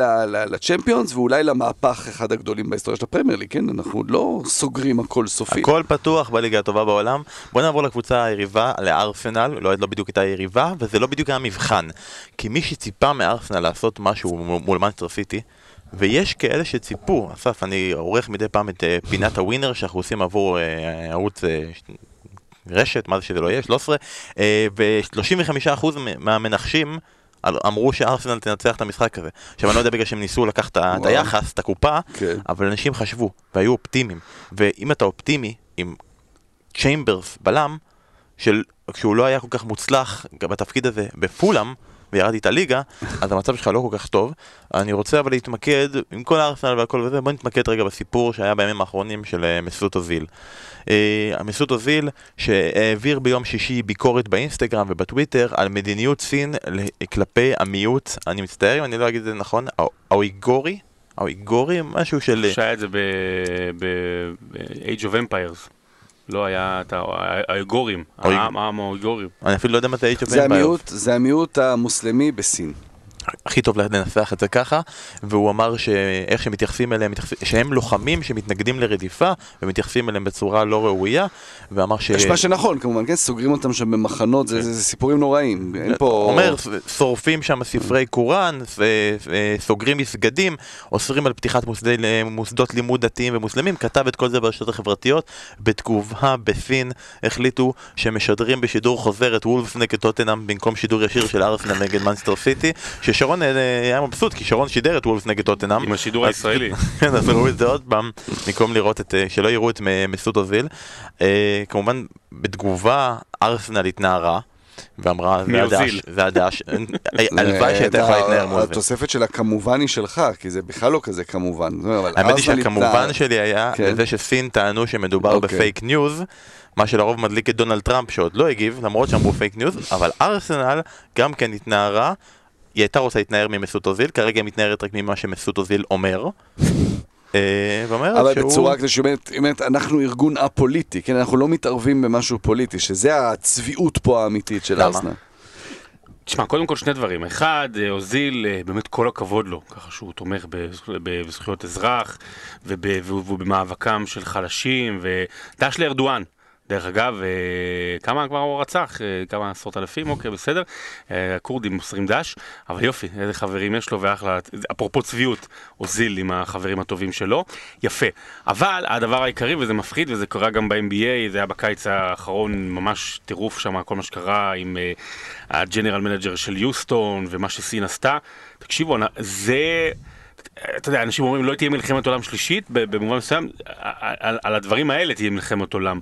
לצ'מפיונס ואולי למהפך אחד הגדולים בהיסטוריה של הפרמייר ליג, כן? אנחנו לא סוגרים הכל סופי. הכל פתוח בליגה הטובה בעולם. בוא נעבור לקבוצה היריבה, לארסנל, לא, לא בדיוק הייתה יריבה, וזה לא בדיוק היה מבחן. כי מי שציפה מארסנל לעשות משהו מול- מנסטר סיטי, ויש כאלה שציפו, אסף, אני עורך מדי פעם את אה, פינת הווינר שאנחנו עושים עבור אה, ערוץ ש- רשת, מה זה שזה לא יהיה, 13, אה, ו-35% מהמנחשים אמרו שארסנל תנצח את המשחק הזה. עכשיו אני לא יודע בגלל שהם ניסו לקחת את. היחס, את הקופה, כן. אבל אנשים חשבו והיו אופטימיים. ואם אתה אופטימי עם צ'יימברס בלם, של, כשהוא לא היה כל כך מוצלח בתפקיד הזה בפולאם, וירד איתה ליגה, [laughs] אז המצב שלך לא כל כך טוב. אני רוצה אבל להתמקד, עם כל הארסנל והכל וזה, בוא נתמקד רגע בסיפור שהיה בימים האחרונים של אה, מסות אוזיל. אה, מסות אוזיל שהעביר ביום שישי ביקורת באינסטגרם ובטוויטר על מדיניות סין כלפי המיעוט, אני מצטער אם אני לא אגיד את זה נכון, האויגורי, האויגורים, משהו של... שהיה את זה ב-Age of Empires. לא היה את האויגורים, אוי. העם האויגורים. אני אפילו לא יודע מה זה Age of זה Empires. זה המיעוט המוסלמי בסין. הכי טוב לנסח את זה ככה, והוא אמר שאיך שמתייחסים אליהם, שהם לוחמים שמתנגדים לרדיפה ומתייחסים אליהם בצורה לא ראויה, ואמר ש... יש מה שנכון, כמובן, כן, סוגרים אותם שם במחנות, זה- זה זה סיפורים נוראים. אין פה... אומר, שורפים שם ספרי קוראן, ס- אה, סוגרים מסגדים, אוסרים על פתיחת מוסדי, מוסדות לימוד דתיים ומוסלמים, כתב את כל זה ברשתות החברתיות. בתגובה בסין החליטו שמשדרים בשידור חוזר את וולפס נגד טוטנאם במקום שידור ישיר של ארסנל נגד מנסטר סיטי, ששרון אה, היה מבסוט כי שרון שידר את וולפס נגד טוטנאם. עם השידור הישראלי. [laughs] כן, אז ראו את זה עוד פעם, במקום לראות את, אה, שלא יראו את מ- מסות אוזיל. אה, כמובן, בתגובה, ארסנל התנערה, ואמרה, זה מאוזיל. הדעה ש- זה הדעה, ש- אה, הלוואי שהייתה יכולה להתנער מאוזיל. התוספת של הכמובן היא שלך, כי זה בכלל לא כזה כמובן. האמת היא שהכמובן. שלי היה כן. לזה שסין טענו שמדובר אוקיי. בפייק ניוז, מה שלרוב מדליק את דונלד טראמפ שעוד לא הגיב, למרות שאמרו פייק ניוז, אבל ארסנל גם כן התנערה, היא הייתה רוצה להתנער ממסות אוזיל, כרגע היא מתנערת רק ממה שמסות אוזיל אומר. אה, אבל שהוא... בצורה כזה שאומרת, אנחנו ארגון א-פוליטי, כן, אנחנו לא מתערבים במשהו פוליטי, שזה הצביעות פה האמיתית של? ארסנל. תשמע, קודם כל שני דברים. אחד, אה, אוזיל, אה, באמת כל הכבוד לו, ככה שהוא תומך בזכו- בזכויות אזרח וב- ובמאבקם של חלשים, ודש לארדואן. דרך אגב, אה, כמה כבר הוא רצח? אה, כמה עשרות אלפים? אוקיי, בסדר. אה, הכורדים מוסרים דש, אבל יופי, איזה חברים יש לו ואחלה. אפרופו צביעות, אוזיל עם החברים הטובים שלו. יפה. אבל הדבר העיקרי, וזה מפחיד, וזה קרה גם ב-NBA, זה היה בקיץ האחרון, ממש טירוף שם, כל מה שקרה עם ה general manager של יוסטון, ומה שסין עשתה. תקשיבו, זה... אתה יודע, אנשים אומרים לא תהיה מלחמת עולם שלישית, במובן מסוים, על, על הדברים האלה תהיה מלחמת עולם.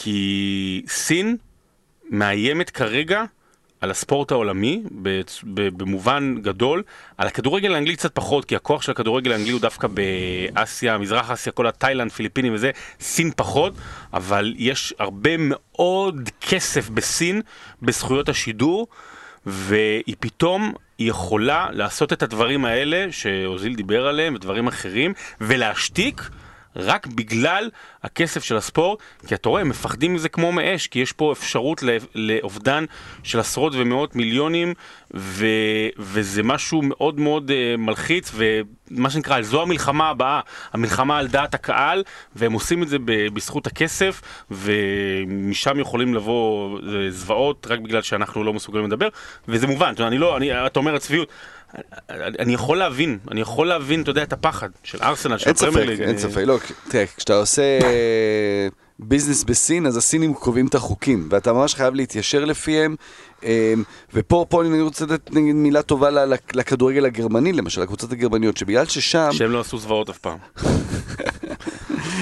כי סין מאיימת כרגע על הספורט העולמי, במובן גדול, על הכדורגל האנגלי קצת פחות, כי הכוח של הכדורגל האנגלי הוא דווקא באסיה, מזרח אסיה, כל התאילנד, פיליפינים וזה, סין פחות, אבל יש הרבה מאוד כסף בסין בזכויות השידור, והיא פתאום יכולה לעשות את הדברים האלה שאוזיל דיבר עליהם ודברים אחרים, ולהשתיק רק בגלל הכסף של הספורט, כי אתה רואה, הם מפחדים מזה כמו מאש, כי יש פה אפשרות לאובדן של עשרות ומאות מיליונים, ו- וזה משהו מאוד מאוד uh, מלחיץ, ומה שנקרא, זו המלחמה הבאה, המלחמה על דעת הקהל, והם עושים את זה ב- בזכות הכסף, ומשם יכולים לבוא אה, זוועות, רק בגלל שאנחנו לא מסוגלים לדבר, וזה מובן, אתה אני לא, אני, אתה אומר הצביעות. אני יכול להבין, אני יכול להבין, אתה יודע, את הפחד של ארסנל, של אין ספק. אין ספק. לא, תראה, כשאתה עושה אה, ביזנס בסין, אז הסינים קובעים את החוקים, ואתה ממש חייב להתיישר לפיהם. אה, ופה פה אני רוצה לתת נגיד מילה טובה לכדורגל הגרמני, למשל, לקבוצות הגרמניות, שבגלל ששם, שהם לא עשו זוועות אף פעם. [laughs]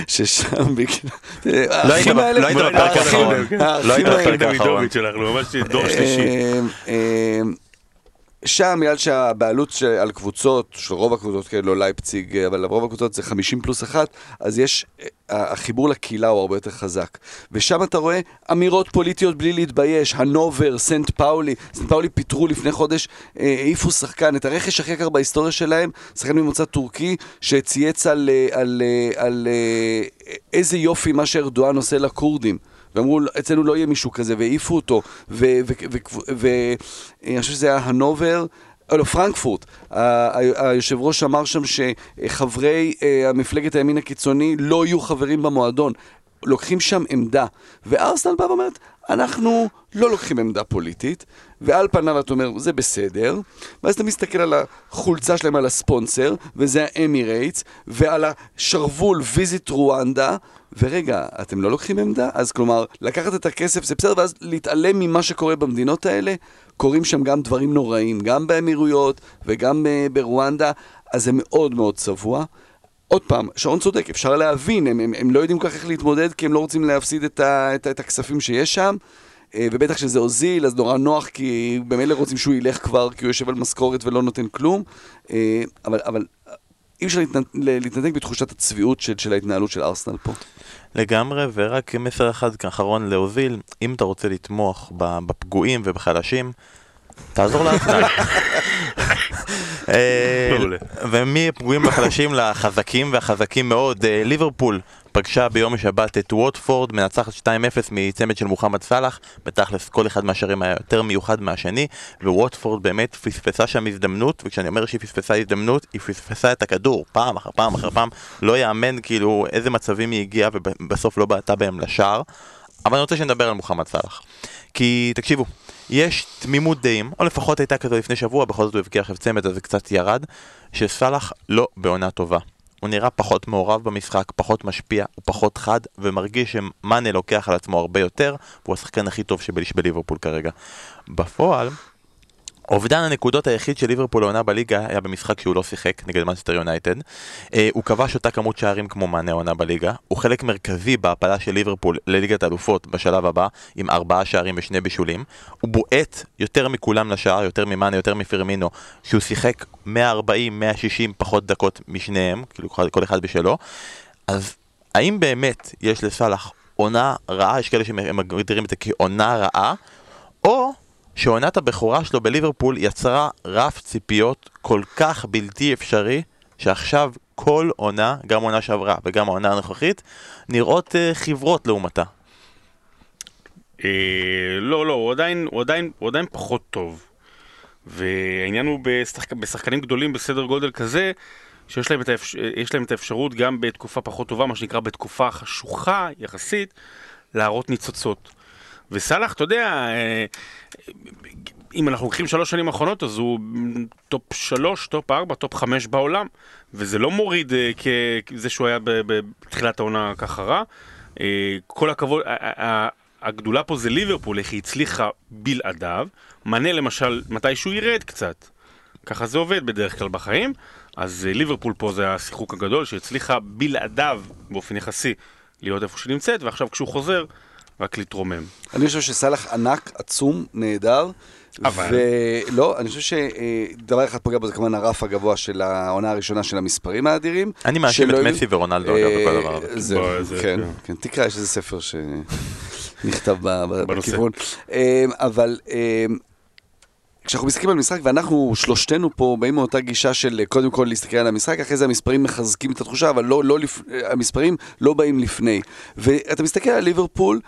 ששם בגלל... לא היית בפרק האחרון. לא היית בפרק האחרון. שלנו, ממש דור שלישי. אה, אה, שם, בגלל שהבעלות על קבוצות, של רוב הקבוצות, כן, לא לייפציג, אבל רוב הקבוצות זה 50 פלוס אחת, אז יש, אה, החיבור לקהילה הוא הרבה יותר חזק. ושם אתה רואה אמירות פוליטיות בלי להתבייש, הנובר, סנט פאולי, סנט פאולי פיטרו לפני חודש, אה, העיפו שחקן, את הרכש הכי יקר בהיסטוריה שלהם, שחקן ממוצא טורקי, שצייץ על, אה, על, אה, על אה, איזה יופי מה שארדואן עושה לכורדים. ואמרו, אצלנו לא יהיה מישהו כזה, והעיפו אותו, ואני חושב שזה היה הנובר, לא, פרנקפורט. היושב ראש אמר שם שחברי אה, המפלגת הימין הקיצוני לא יהיו חברים במועדון. לוקחים שם עמדה. וארסנל בא ואומרת, אנחנו לא לוקחים עמדה פוליטית, ועל פניו אתה אומר, זה בסדר, ואז אתה מסתכל על החולצה שלהם, על הספונסר, וזה האמירייטס, ועל השרוול Visit Rwanda, ורגע, אתם לא לוקחים עמדה? אז כלומר, לקחת את הכסף זה בסדר, ואז להתעלם ממה שקורה במדינות האלה, קורים שם גם דברים נוראים, גם באמירויות וגם uh, ברואנדה, אז זה מאוד מאוד צבוע. עוד פעם, שרון צודק, אפשר להבין, הם, הם, הם לא יודעים כל כך איך להתמודד, כי הם לא רוצים להפסיד את, ה, את, את הכספים שיש שם. אה, ובטח כשזה הוזיל, אז נורא נוח, כי במילא רוצים שהוא ילך כבר, כי הוא יושב על משכורת ולא נותן כלום. אה, אבל, אבל אי אפשר להתנ- להתנתק בתחושת הצביעות של, של ההתנהלות של ארסנל פה. לגמרי, ורק מסר אחד אחרון להוזיל, אם אתה רוצה לתמוך ב- בפגועים ובחלשים, תעזור לארסנל. [laughs] אה. ומפגועים והחלשים לחזקים והחזקים מאוד, אה, ליברפול פגשה ביום שבת את ווטפורד, מנצחת 2-0 מצמד של מוחמד סאלח, בתכלס כל אחד מהשערים היה יותר מיוחד מהשני, וווטפורד באמת פספסה שם הזדמנות, וכשאני אומר שהיא פספסה הזדמנות, היא פספסה את הכדור פעם אחר פעם אחר פעם, לא יאמן כאילו איזה מצבים היא הגיעה ובסוף לא בעטה בהם לשער. אבל אני רוצה שנדבר על מוחמד סאלח. כי תקשיבו, יש תמימות דעים, או לפחות הייתה כזו לפני שבוע, בכל זאת הוא הבקיע עכשיו צמד אז זה קצת ירד, שסאלח לא בעונה טובה. הוא נראה פחות מעורב במשחק, פחות משפיע, הוא פחות חד, ומרגיש שמאנה לוקח על עצמו הרבה יותר, והוא השחקן הכי טוב שבליש בליברפול כרגע. בפועל, אובדן הנקודות היחיד של ליברפול העונה בליגה היה במשחק שהוא לא שיחק נגד מנסטר יונייטד. אה, הוא כבש אותה כמות שערים כמו מענה העונה בליגה. הוא חלק מרכזי בהפלה של ליברפול לליגת האלופות בשלב הבא, עם ארבעה שערים ושני בישולים. הוא בועט יותר מכולם לשער, יותר ממאנה, יותר מפרמינו, שהוא שיחק 140-160 פחות דקות משניהם, כאילו כל אחד בשלו. אז האם באמת יש לסאלח עונה רעה, יש כאלה שמגדירים את זה כעונה רעה, או שעונת הבכורה שלו בליברפול יצרה רף ציפיות כל כך בלתי אפשרי, שעכשיו כל עונה, גם עונה שעברה וגם העונה הנוכחית, נראות uh, חברות לעומתה. אה, לא, לא, הוא עדיין, פחות טוב. והעניין הוא בשחק, בשחקנים גדולים בסדר גודל כזה, שיש להם, האפש, להם את האפשרות גם בתקופה פחות טובה, מה שנקרא בתקופה חשוכה יחסית, להראות ניצוצות. וסאלח, אתה יודע, אה, אם אנחנו לוקחים שלוש שנים האחרונות, אז הוא טופ שלוש, טופ ארבע, טופ חמש בעולם, וזה לא מוריד אה, כזה שהוא היה בתחילת העונה ככה רע. אה, כל הכבוד, הגדולה פה זה ליברפול, איך היא הצליחה בלעדיו. מנה למשל, מתישהו ירד קצת. ככה זה עובד בדרך כלל בחיים. אז אה, ליברפול פה זה השיחוק הגדול שהצליחה בלעדיו באופן יחסי להיות איפה שנמצאת, ועכשיו כשהוא חוזר, רק להתרומם. אני חושב שסאלח ענק, עצום, נהדר. אבל- ולא, אני חושב שדבר אחד פוגע בו זה כמובן הרף הגבוה של העונה הראשונה של המספרים האדירים. אני מאשים את מסי ורונלדו אגב אה, בכל הדבר הזה. זהו, זה- כן, כן. כן, תקרא, יש איזה ספר שנכתב. [laughs] בכיוון. אה, אבל אה, כשאנחנו מסתכלים על משחק, ואנחנו שלושתנו פה באים מאותה גישה של אה, קודם כל להסתכל על המשחק, אחרי זה המספרים מחזקים את התחושה, אבל לא, לא לפ... אה, המספרים לא באים לפני. ואתה מסתכל על ליברפול,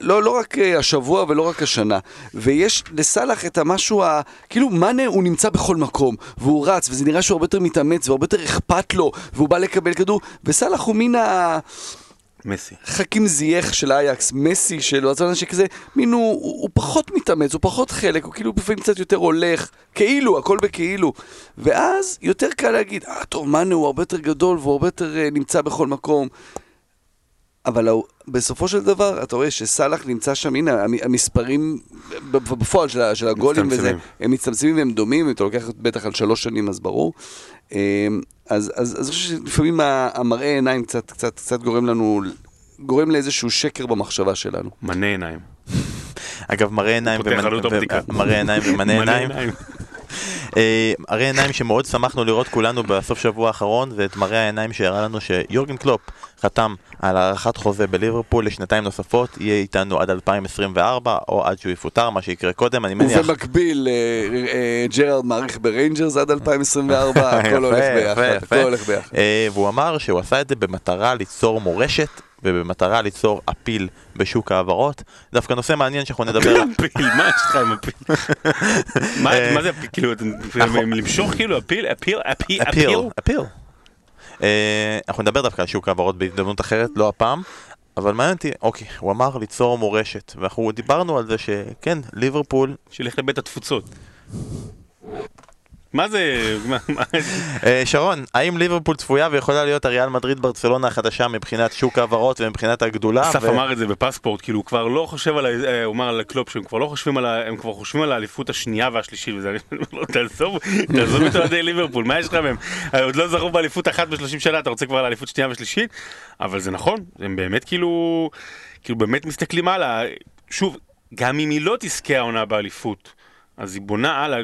לא, לא רק אה, השבוע ולא רק השנה. ויש לסאלח את המשהו, ה... כאילו מאנה הוא נמצא בכל מקום, והוא רץ, וזה נראה שהוא הרבה יותר מתאמץ, והרבה יותר אכפת לו, והוא בא לקבל כדור, וסאלח הוא מן ה... מסי. חכים זייח של אייקס, מסי של ברצלונה שכזה, מין הוא, הוא, הוא פחות מתאמץ, הוא פחות חלק, הוא כאילו לפעמים קצת יותר הולך, כאילו, הכל בכאילו. ואז יותר קל להגיד, אה טוב, מאנה הוא הרבה יותר גדול והוא הרבה יותר uh, נמצא בכל מקום. אבל בסופו של דבר, אתה רואה שסאלח נמצא שם, הנה, המ- המספרים בפועל של, של הגולים וזה. הם מצטמצמים והם דומים, אם אתה לוקח בטח על שלוש שנים אז ברור. אמ, אז, אז, אז אני חושב שלפעמים המראה עיניים קצת, קצת, קצת גורם לנו, גורם לאיזשהו שקר במחשבה שלנו. מנה עיניים. אגב, מראה עיניים ומנה מנה עיניים. אה, מראה עיניים שמאוד שמחנו לראות כולנו בסוף שבוע האחרון, זה את מראה העיניים שהראה לנו שיורגן קלופ חתם על הארכת חוזה בליברפול לשנתיים נוספות, יהיה איתנו עד 2024 או עד שהוא יפוטר, מה שיקרה קודם, אני מניח. ובמקביל, אה, אה, ג'רארד מאריך בריינג'רס עד 2024, [laughs] הכל הולך ביחד. הכל הולך ביחד. והוא אמר שהוא עשה את זה במטרה ליצור מורשת ובמטרה ליצור appeal בשוק ההעברות. דווקא נושא מעניין שאנחנו נדבר. [laughs] appeal, מה יש לך עם appeal? [laughs] מה אה, מה זה appeal? כאילו. למשוך כאילו appeal? appeal? appeal? appeal, appeal? appeal. אה, אנחנו נדבר דווקא על שוק ההעברות בהזדמנות אחרת, לא הפעם. אבל מעניין אותי, אוקיי, הוא אמר ליצור מורשת, ואנחנו דיברנו על זה שכן, ליברפול, שילך לבית התפוצות. מה זה? אה, שרון, האם ליברפול צפויה ויכולה להיות הריאל מדריד ברצלונה החדשה מבחינת שוק ההעברות ומבחינת הגדולה? אסף אמר את זה בפספורט, כאילו הוא כבר לא חושב על, אה, הוא אמר על הקלופ שהם כבר לא חושבים על, הם כבר חושבים על האליפות השנייה והשלישית, וזה, אני אומר לו, תעזוב, תעזוב את אוהדי ליברפול, מה יש לך מהם? אה, עוד לא זכו באליפות אחת בשלושים שנה, אתה רוצה כבר לאליפות שנייה ושלישית? אבל זה נכון, הם באמת כאילו, כאילו באמת מסתכלים הלאה, שוב, גם אם היא לא תזכה העונה באליפות. אז היא בונה הלאה,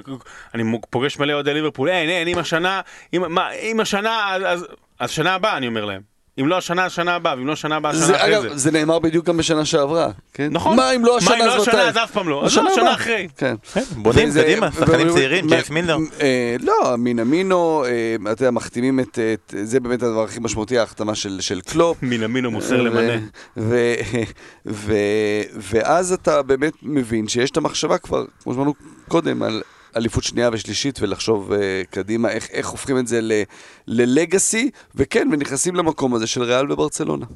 אני פוגש מלא אוהדי ליברפול, אין, אין, אם השנה, אם, מה, אם השנה, אז, אז שנה הבאה, אני אומר להם. אם לא השנה, השנה הבאה, ואם לא השנה הבאה, השנה זה, אחרי אגב, זה. זה נאמר בדיוק גם בשנה שעברה, כן? נכון. מה אם לא השנה, מה אם לא אז השנה, מתי? אז אף פעם לא. אז לא, השנה הבאה. אחרי. כן. בונים וזה- קדימה, שחקנים צעירים, ג'יימס מילנר. אה, לא, מינמינו, אה, אתה יודע, מחתימים את, זה באמת הדבר הכי משמעותי, ההחתמה של, של קלופ. מינמינו מוסר למנה. ואז אתה באמת מבין שיש את המחשבה כבר, כמו שאמרנו קודם, על אליפות שנייה ושלישית ולחשוב uh, קדימה איך, איך הופכים את זה ל- ללגאסי, וכן, ונכנסים למקום הזה של ריאל וברצלונה.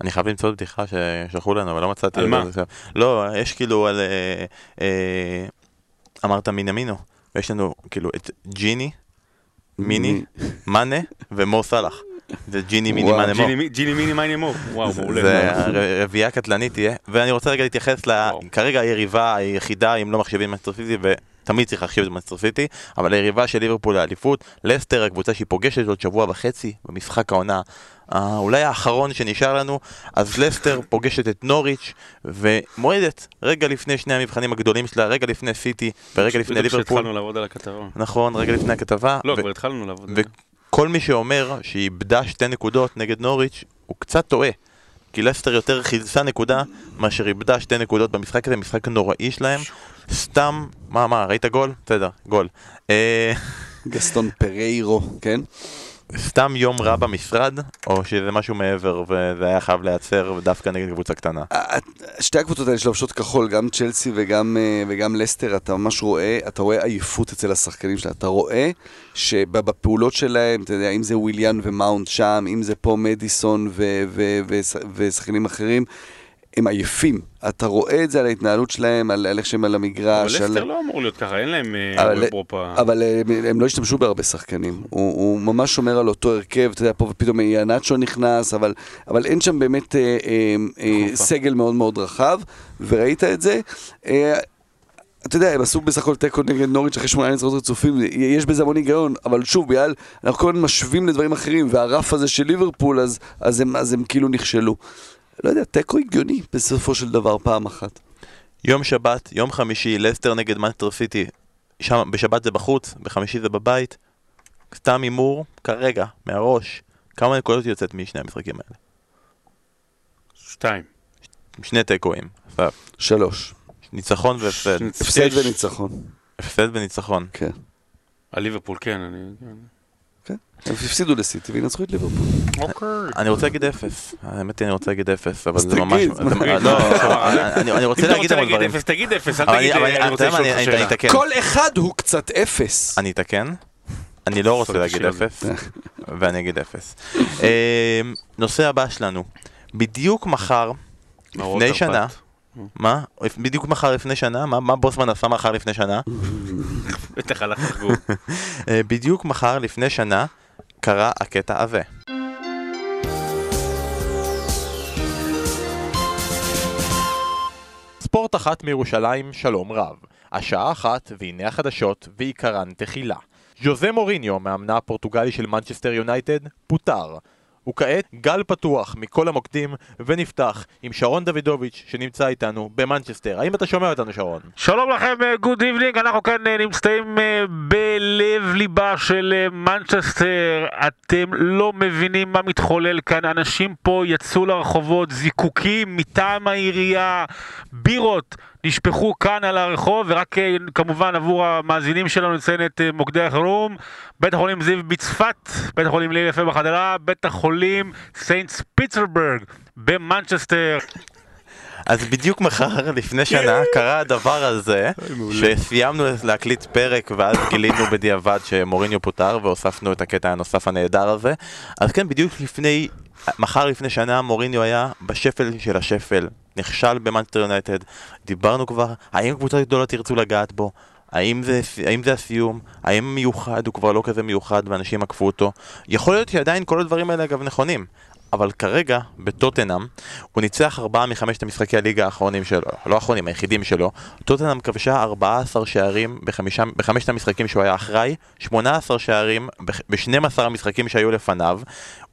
אני חייב למצוא בדיחה ששלחו לנו, אבל לא מצאתי. על מה? לא, יש כאילו על... אה, אה, אמרת מינמינו, ויש לנו כאילו את ג'יני, מיני, מאנה ומו סאלח. זה ג'יני, מיני. מאנה, מו. ג'יני- מיני מיני מו. וואו, מעולה. זה רביעייה קטלנית תהיה, ואני רוצה רגע להתייחס ל... כרגע היריבה היחידה, אם לא מחשבים מנסטר סיטי, ותמיד צריך להחשיב את מנסטר סיטי, אבל היריבה של ליברפול לאליפות, לסטר, הקבוצה שהיא פוגשת עוד שבוע וחצי, במשחק העונה, אה, אולי האחרון שנשאר לנו, אז לסטר [laughs] פוגשת את נוריץ', ומועדת רגע לפני שני המבחנים הגדולים שלה, רגע לפני סיטי, ורגע לפני ליברפול. כשהתחלנו לעבוד על הכתבה. נכון. רגע לפני הכתבה. לא, כבר התחלנו לעבוד. וכל מי שאומר שהיא איבדה שתי נקודות נגד נוריץ', הוא קצת טועה. כי לסטר יותר חילצה נקודה מאשר איבדה שתי נקודות במשחק הזה, משחק נוראי שלהם. סתם, מה, מה, ראית גול? בסדר, גול. אה, גסטון פריירו, כן? סתם יום רע במשרד, או שזה משהו מעבר וזה היה חייב להיעצר דווקא נגד קבוצה קטנה. ה- שתי הקבוצות האלה שלובשות כחול, גם צ'לסי וגם, אה, וגם לסטר, אתה ממש רואה, אתה רואה עייפות אצל השחקנים שלה. אתה רואה שבפעולות שלהם, אתה יודע, אם זה וויליאן ומאונט שם, אם זה פה מדיסון ושחקנים אחרים, הם עייפים. אתה רואה את זה על ההתנהלות שלהם, על על איך שהם על אבל המגרש. על- לסטר לא אמור להיות ככה, אין להם אה, אבל- אירופה. אבל אה, הם, הם לא השתמשו בהרבה שחקנים. הוא, הוא ממש שומר על אותו הרכב, אתה יודע, פה ופתאום יאנצ'ו נכנס, אבל, אבל אין שם באמת אה, אה, אה. סגל מאוד מאוד רחב, וראית את זה. אה, אתה יודע, הם עשו בסך הכל תיקו נגד נוריץ' אחרי שמונה ניצחונות רצופים, יש בזה המון היגיון, אבל שוב, בגלל, אנחנו כל הזמן משווים לדברים אחרים, והרף הזה של ליברפול, אז, אז, הם, אז הם כאילו נכשלו. לא יודע, תיקו הגיוני בסופו של דבר פעם אחת. יום שבת, יום חמישי, לסטר נגד מנסטר סיטי, שם, בשבת זה בחוץ, בחמישי זה בבית. סתם הימור, כרגע, מהראש, כמה נקודות יוצאת משני המשחקים האלה? שתיים. שני תיקואים. שלוש. ניצחון והפסד. הפסד וניצחון. הפסד וניצחון. כן. על ליברפול, כן, אני... כן. הם הפסידו לסיטי וינצחו את ליברפול. אוקיי. אני רוצה להגיד אפס, האמת היא אני רוצה להגיד אפס, אבל זה ממש, מה? לא, אני אני רוצה להגיד המון דברים, אפס, תגיד אפס, אל תגיד, אני- אה, אני- רוצה לשאול אותך שאלה. כל אחד הוא קצת אפס. אני אתקן, אני לא רוצה [laughs] להגיד. אפס, ואני אגיד אפס. אה, נושא הבא שלנו, בדיוק מחר, לפני תרפ"ט. שנה, מה? בדיוק מחר לפני שנה, מה מה בוסמן עשה מחר לפני שנה? בטח הלך לחגוג. [laughs] אה, בדיוק מחר לפני שנה קרה הקטע הזה. ספורט אחת מירושלים, שלום רב. השעה אחת, והנה החדשות, ועיקרן תחילה. ז'וזה מוריניו, מאמנה הפורטוגלי של מנצ'סטר יונייטד, פוטר. וכעת גל פתוח מכל המוקדים, ונפתח עם שרון דוידוביץ' שנמצא איתנו במנצ'סטר. האם אתה שומע אותנו שרון? שלום לכם, good evening, אנחנו כאן אה, נמצאים אה, בלב ליבה של אה, מנצ'סטר. אתם לא מבינים מה מתחולל כאן, אנשים פה יצאו לרחובות, זיקוקים מטעם העירייה, בירות. נשפכו כאן על הרחוב, ורק אה, כמובן עבור המאזינים שלנו נציין את אה, מוקדי החירום, בית החולים זיו בצפת, בית החולים הלל יפה בחדרה, בית החולים סיינטס פיטסבורג במנצ'סטר. אז בדיוק מחר, לפני שנה, קרה הדבר הזה, שסיימנו להקליט פרק ואז גילינו בדיעבד שמוריניו פוטר והוספנו את הקטע הנוסף הנהדר הזה. אז כן, בדיוק לפני, מחר לפני שנה מוריניו היה בשפל של השפל, נכשל במנצ'סטר יונייטד, דיברנו כבר, האם קבוצות גדולות ירצו לגעת בו? האם זה, האם זה הסיום? האם מיוחד הוא כבר לא כזה מיוחד ואנשים עקפו אותו? יכול להיות שעדיין כל הדברים האלה אגב נכונים. אבל כרגע, בטוטנאם, הוא ניצח ארבעה מחמשת המשחקי הליגה האחרונים שלו, לא האחרונים, היחידים שלו. טוטנאם כבשה 14 שערים בחמישה, בחמשת המשחקים שהוא היה אחראי, 18 שערים ב-12 המשחקים שהיו לפניו.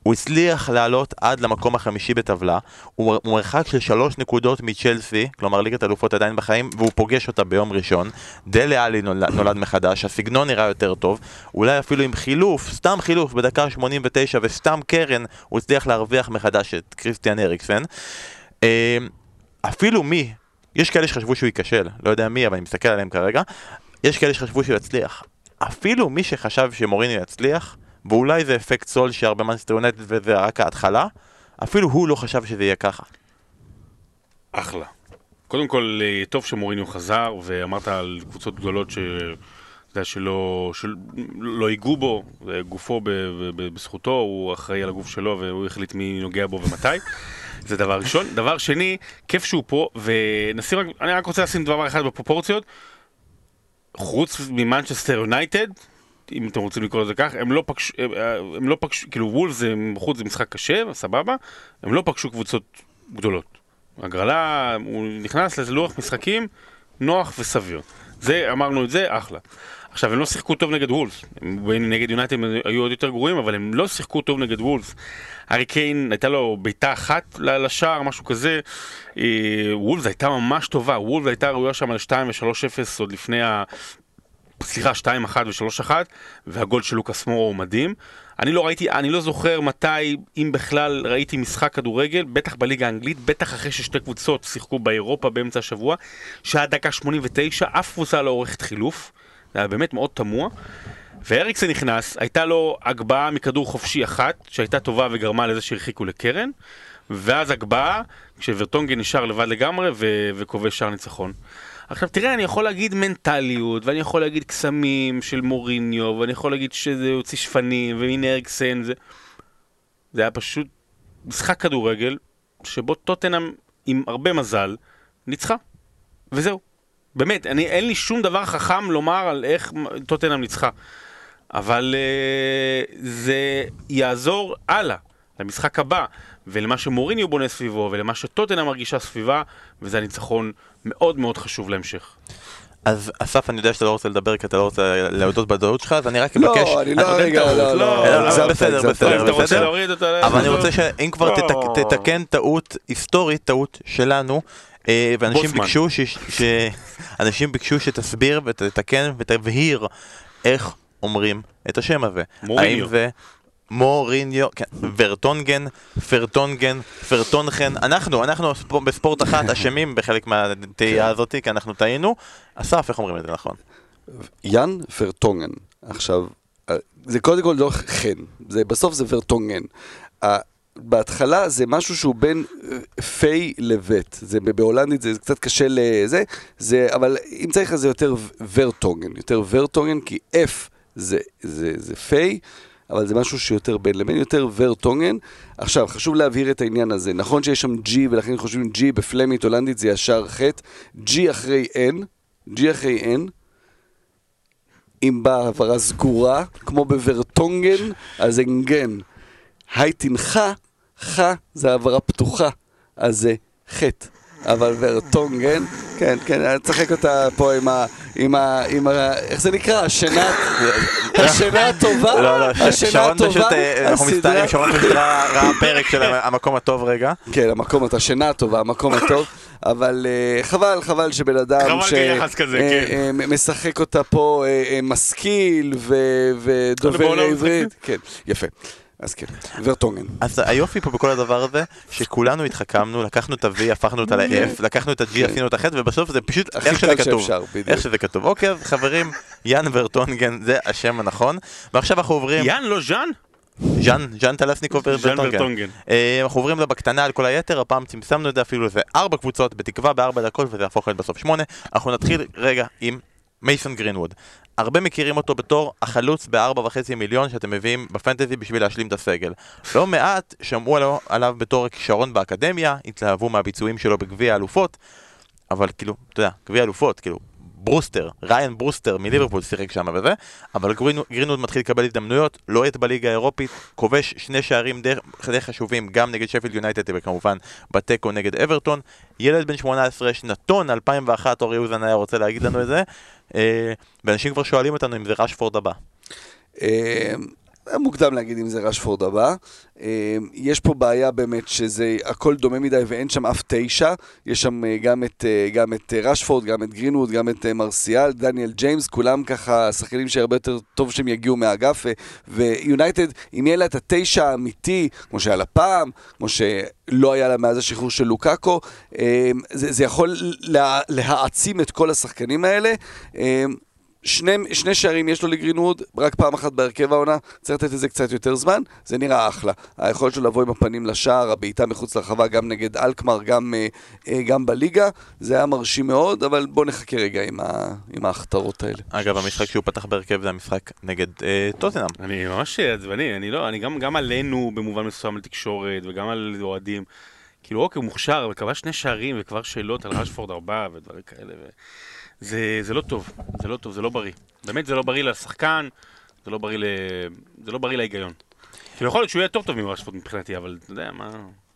הוא הצליח לעלות עד למקום החמישי בטבלה, הוא מרחק של שלוש נקודות מצ'לסי, כלומר ליגת אלופות עדיין בחיים, והוא פוגש אותה ביום ראשון. דלה עלי נולד, נולד מחדש, הסגנון נראה יותר טוב, אולי אפילו עם חילוף, סתם חילוף בדקה 89 וסתם קרן, הוא הצליח להרוויח מחדש את קריסטיאן אריקסן. אה, אפילו מי, יש כאלה שחשבו שהוא ייכשל, לא יודע מי, אבל אני מסתכל עליהם כרגע, יש כאלה שחשבו שהוא יצליח. אפילו מי שחשב שמוריניו יצליח, ואולי זה אפקט סולשייר במאנסטר יונטד וזה רק ההתחלה, אפילו הוא לא חשב שזה יהיה ככה. אחלה. קודם כל, אה, טוב שמוריניו חזר, ואמרת על קבוצות גדולות ש... אתה יודע, שלא, שלא ייגעו בו, גופו ב, ב, בזכותו, הוא אחראי על הגוף שלו והוא החליט מי נוגע בו ומתי. [laughs] זה דבר ראשון. דבר שני, כיף שהוא פה, ונשים רק, אני רק רוצה לשים דבר אחד בפרופורציות. חוץ ממנצ'סטר יונייטד, אם אתם רוצים לקרוא לזה כך, הם לא פגשו, הם, הם לא פגשו, כאילו וולס בחוץ זה משחק קשה, סבבה, הם לא פגשו קבוצות גדולות. הגרלה, הוא נכנס לאיזה לוח משחקים נוח וסביר. זה, אמרנו את זה, אחלה. עכשיו, הם לא שיחקו טוב נגד וולס. נגד יונייטד הם היו עוד יותר גרועים, אבל הם לא שיחקו טוב נגד וולס. הארי קיין, הייתה לו בעיטה אחת לשער, משהו כזה. אה, וולס הייתה ממש טובה. וולס הייתה ראויה שם על 2 ו-3-0 עוד לפני ה... סליחה, 2-1 ו-3-1, והגול של לוקאס מורו הוא מדהים. אני לא ראיתי, אני לא זוכר מתי, אם בכלל, ראיתי משחק כדורגל, בטח בליגה האנגלית, בטח אחרי ששתי קבוצות שיחקו באירופה באמצע השבוע, שעד דקה 89 אף קבוצה לא עורכת חילוף. זה היה באמת מאוד תמוה. ואריקסן נכנס, הייתה לו הגבהה מכדור חופשי אחת, שהייתה טובה וגרמה לזה שהרחיקו לקרן, ואז הגבהה, כשוורטונגן נשאר לבד לגמרי וכובש שער ניצחון. עכשיו תראה, אני יכול להגיד מנטליות, ואני יכול להגיד קסמים של מוריניו, ואני יכול להגיד שזה יוציא שפנים, ומין אריקסן, זה... זה היה פשוט משחק כדורגל, שבו טוטנאם עם הרבה מזל, ניצחה. וזהו. באמת, אני, אין לי שום דבר חכם לומר על איך טוטנאם ניצחה. אבל uh, זה יעזור הלאה, למשחק הבא, ולמה שמוריניו בונה סביבו, ולמה שטוטנאם מרגישה סביבה, וזה הניצחון מאוד מאוד חשוב להמשך. אז אסף, אני יודע שאתה לא רוצה לדבר כי אתה לא רוצה להודות בדעות שלך, אז אני רק אבקש... לא, אני לא, רגע, לא, לא, בסדר, בסדר, אתה רוצה להוריד אותה... אבל אני רוצה שאם כבר תתקן טעות היסטורית, טעות שלנו, ואנשים ביקשו אנשים ביקשו שתסביר ותתקן ותבהיר איך אומרים את השם הזה. מוריניו. זה מוריניו, כן, ורטונגן, פרטונגן, פרטונחן, אנחנו, אנחנו בספורט אחת [laughs] אשמים בחלק מהתהייה הזאת, כי אנחנו טעינו. אסף, איך אומרים את זה נכון? יאן פרטונגן. עכשיו, זה קודם כל לא חן, זה, בסוף זה ורטונגן. בהתחלה זה משהו שהוא בין פיי לבט, זה בהולנדית זה קצת קשה לזה, זה, אבל אם צריך אז זה יותר ורטונגן, יותר ורטונגן, כי F זה, זה, זה פיי, אבל זה משהו שיותר בין לבין, יותר ורטונגן. עכשיו, חשוב להבהיר את העניין הזה, נכון שיש שם G ולכן חושבים G בפלמית הולנדית זה ישר ח', G אחרי N, G אחרי N, אם באה העברה סגורה, כמו בוורטונגן, אז זה נגן. הייטינך ח זה העברה פתוחה, אז זה חטא. אבל ורטונגן, כן, כן, אני אצחק אותה פה עם ה... עם ה... עם ה... איך זה נקרא? השינה... השינה הטובה? לא, לא, השינה הטובה? אנחנו מצטערים, שרון פשוט ראה פרק של המקום הטוב רגע. כן, המקום, השינה הטובה, המקום הטוב. אבל חבל, חבל שבן אדם שמשחק אותה פה משכיל ודובר עברית. כן, יפה. אז כן, ורטונגן. אז היופי פה בכל הדבר הזה, שכולנו התחכמנו, לקחנו את ה-V, הפכנו אותה ל-F, [laughs] לקחנו את ה-G, כן. עשינו את ה-X, ובסוף זה פשוט איך שזה כתוב. איך שזה כתוב. אוקיי, אז חברים, יאן ורטונגן זה השם הנכון. ועכשיו אנחנו עוברים... יאן, לא ז'אן? ז'אן, ז'אן טלסניקוב ורטונגן. אה, אנחנו עוברים בקטנה על כל היתר, הפעם צמצמנו את זה אפילו לזה ארבע קבוצות, בתקווה בארבע דקות, וזה יהפוך להיות בסוף שמונה. אנחנו נתחיל רגע עם מייסון גרינווד. הרבה מכירים אותו בתור החלוץ בארבע וחצי מיליון שאתם מביאים בפנטזי בשביל להשלים את הסגל. לא מעט שמעו עליו, עליו בתור הכישרון באקדמיה, התלהבו מהביצועים שלו בגביע האלופות, אבל כאילו, אתה יודע, גביע האלופות, כאילו, ברוסטר, ריין ברוסטר מליברפול שיחק שם וזה, אבל גרינווד, מתחיל לקבל הזדמנויות, לוהט בליגה האירופית, כובש שני שערים די, די חשובים, גם נגד שפילד יונייטד וכמובן בתיקו נגד אברטון. ילד בן 18, שנתון 2001, אורי אוזן היה רוצה להגיד לנו את זה, ואנשים כבר שואלים אותנו אם זה רשפורד הבא. אה, מוקדם להגיד אם זה רשפורד הבא. אה, יש פה בעיה באמת שזה הכל דומה מדי ואין שם אף תשע. יש שם אה, גם את, אה, גם את רשפורד, גם את גרינווד, גם את מרסיאל, דניאל ג'יימס, כולם ככה שחקנים שהרבה יותר טוב שהם יגיעו מהאגף. ויונייטד, אם יהיה לה את התשע האמיתי, כמו שהיה לה פעם, כמו שלא היה לה מאז השחרור של לוקאקו, זה, זה יכול לה, להעצים את כל השחקנים האלה. שני, שני שערים יש לו לגרינווד, רק פעם אחת בהרכב העונה, צריך לתת לזה קצת יותר זמן, זה נראה אחלה. היכולת שלו לבוא עם הפנים לשער, הבעיטה מחוץ לרחבה, גם נגד אלקמר, גם, אה, אה, גם בליגה, זה היה מרשים מאוד, אבל בוא נחכה רגע עם, ה, עם ההכתרות האלה. אגב, המשחק שהוא פתח בהרכב זה המשחק נגד אה, טוטנאם. אני ממש עצבני, אני לא, אני גם, גם עלינו במובן מסוים על תקשורת, וגם על אוהדים. כאילו, אוקיי, הוא מוכשר, וכבש שני שערים, וכבר שאלות על רשפורד ארבע, ודברים כאלה. ו... זה, זה לא טוב, זה לא טוב, זה לא בריא. באמת זה לא בריא לשחקן, זה לא בריא, ל... זה לא בריא להיגיון. כאילו יכול להיות שהוא יהיה טוב טוב מרשפורד מבחינתי, אבל אתה יודע מה...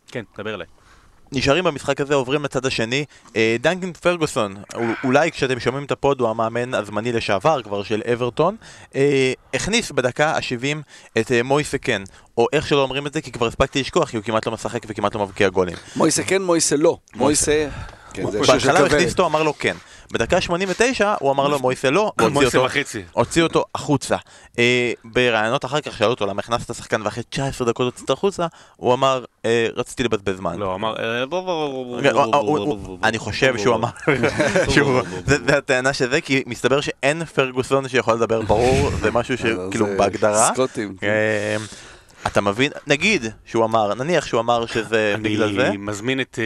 כן, דבר אליי. נשארים במשחק הזה, עוברים לצד השני. אה, דנקן פרגוסון, אולי כשאתם שומעים את הפוד הוא המאמן הזמני לשעבר כבר של אברטון, אה, הכניס בדקה ה-70 את אה, מויסה קן, או איך שלא אומרים את זה, כי כבר הספקתי לשכוח, כי הוא כמעט לא משחק וכמעט לא מבקיע גולים. מויסה כן, מויסה לא. מויסה... כן, בהתחלה הוא הכניס אותו, אמר לו כן. בדקה 89 הוא אמר לו מויסה לא, הוציא אותו החוצה. אה, ברעיונות אחר כך שאלו אותו למה הכנסת שחקן ואחרי 19 דקות הוצאת החוצה, הוא אמר אה, רציתי לבזבז זמן. לא, אמר... אני חושב שהוא אמר... זה הטענה של זה, כי מסתבר שאין פרגוסון שיכול לדבר ברור, [laughs] זה משהו שכאילו בהגדרה. סקוטים. אתה מבין? נגיד שהוא אמר, נניח שהוא אמר שזה בגלל זה. אני מזמין את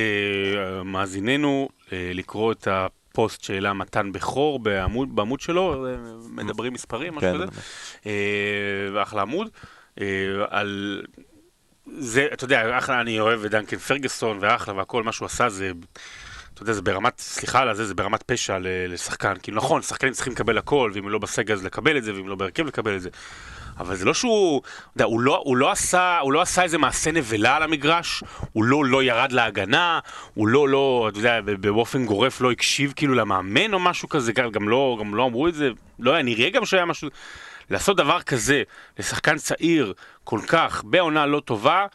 מאזיננו לקרוא את ה... פוסט שהעלה מתן בכור בעמוד, בעמוד שלו, מדברים מספרים, משהו כן, כזה, אה, אחלה עמוד, אה, על... זה, אתה יודע, אחלה, אני אוהב את דנקן פרגסון ואחלה והכל, מה שהוא עשה זה... אתה יודע, זה ברמת, סליחה על זה, זה ברמת פשע לשחקן. כאילו, נכון, שחקנים צריכים לקבל הכל, ואם לא בסגל אז לקבל את זה, ואם לא בהרכב לקבל את זה. אבל זה לא שהוא, יודע, הוא, לא, הוא, לא עשה, הוא לא עשה איזה מעשה נבלה על המגרש, הוא לא, לא ירד להגנה, הוא לא, לא, אתה יודע, באופן גורף לא הקשיב כאילו למאמן או משהו כזה, גם לא, גם לא אמרו את זה, לא היה נראה גם שהיה משהו... לעשות דבר כזה לשחקן צעיר כל כך בעונה לא טובה,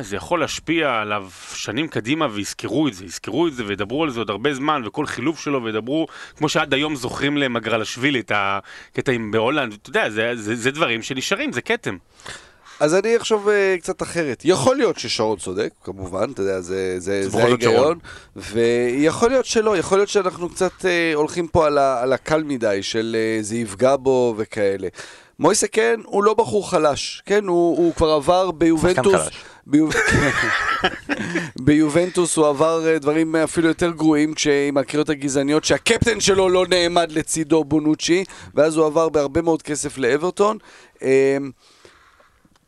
זה יכול להשפיע עליו שנים קדימה ויזכרו את זה, יזכרו את זה וידברו על זה עוד הרבה זמן וכל חילוף שלו וידברו, כמו שעד היום זוכרים למגרלשווילי את הקטע עם בהולנד, אתה יודע, זה, זה, זה דברים שנשארים, זה כתם. אז אני אחשוב uh, קצת אחרת. יכול להיות ששרון צודק, כמובן, אתה יודע, זה, זה, זה ההיגיון, ויכול להיות שלא, יכול להיות שאנחנו קצת uh, הולכים פה על, ה, על הקל מדי, של uh, זה יפגע בו וכאלה. מויסה כן, הוא לא בחור חלש, כן, הוא, הוא כבר עבר ביובנטוס. ביובנטוס הוא עבר אה, דברים אפילו יותר גרועים עם הקריאות הגזעניות שהקפטן שלו לא נעמד לצידו בונוצ'י ואז הוא עבר בהרבה מאוד כסף לאברטון. אמ,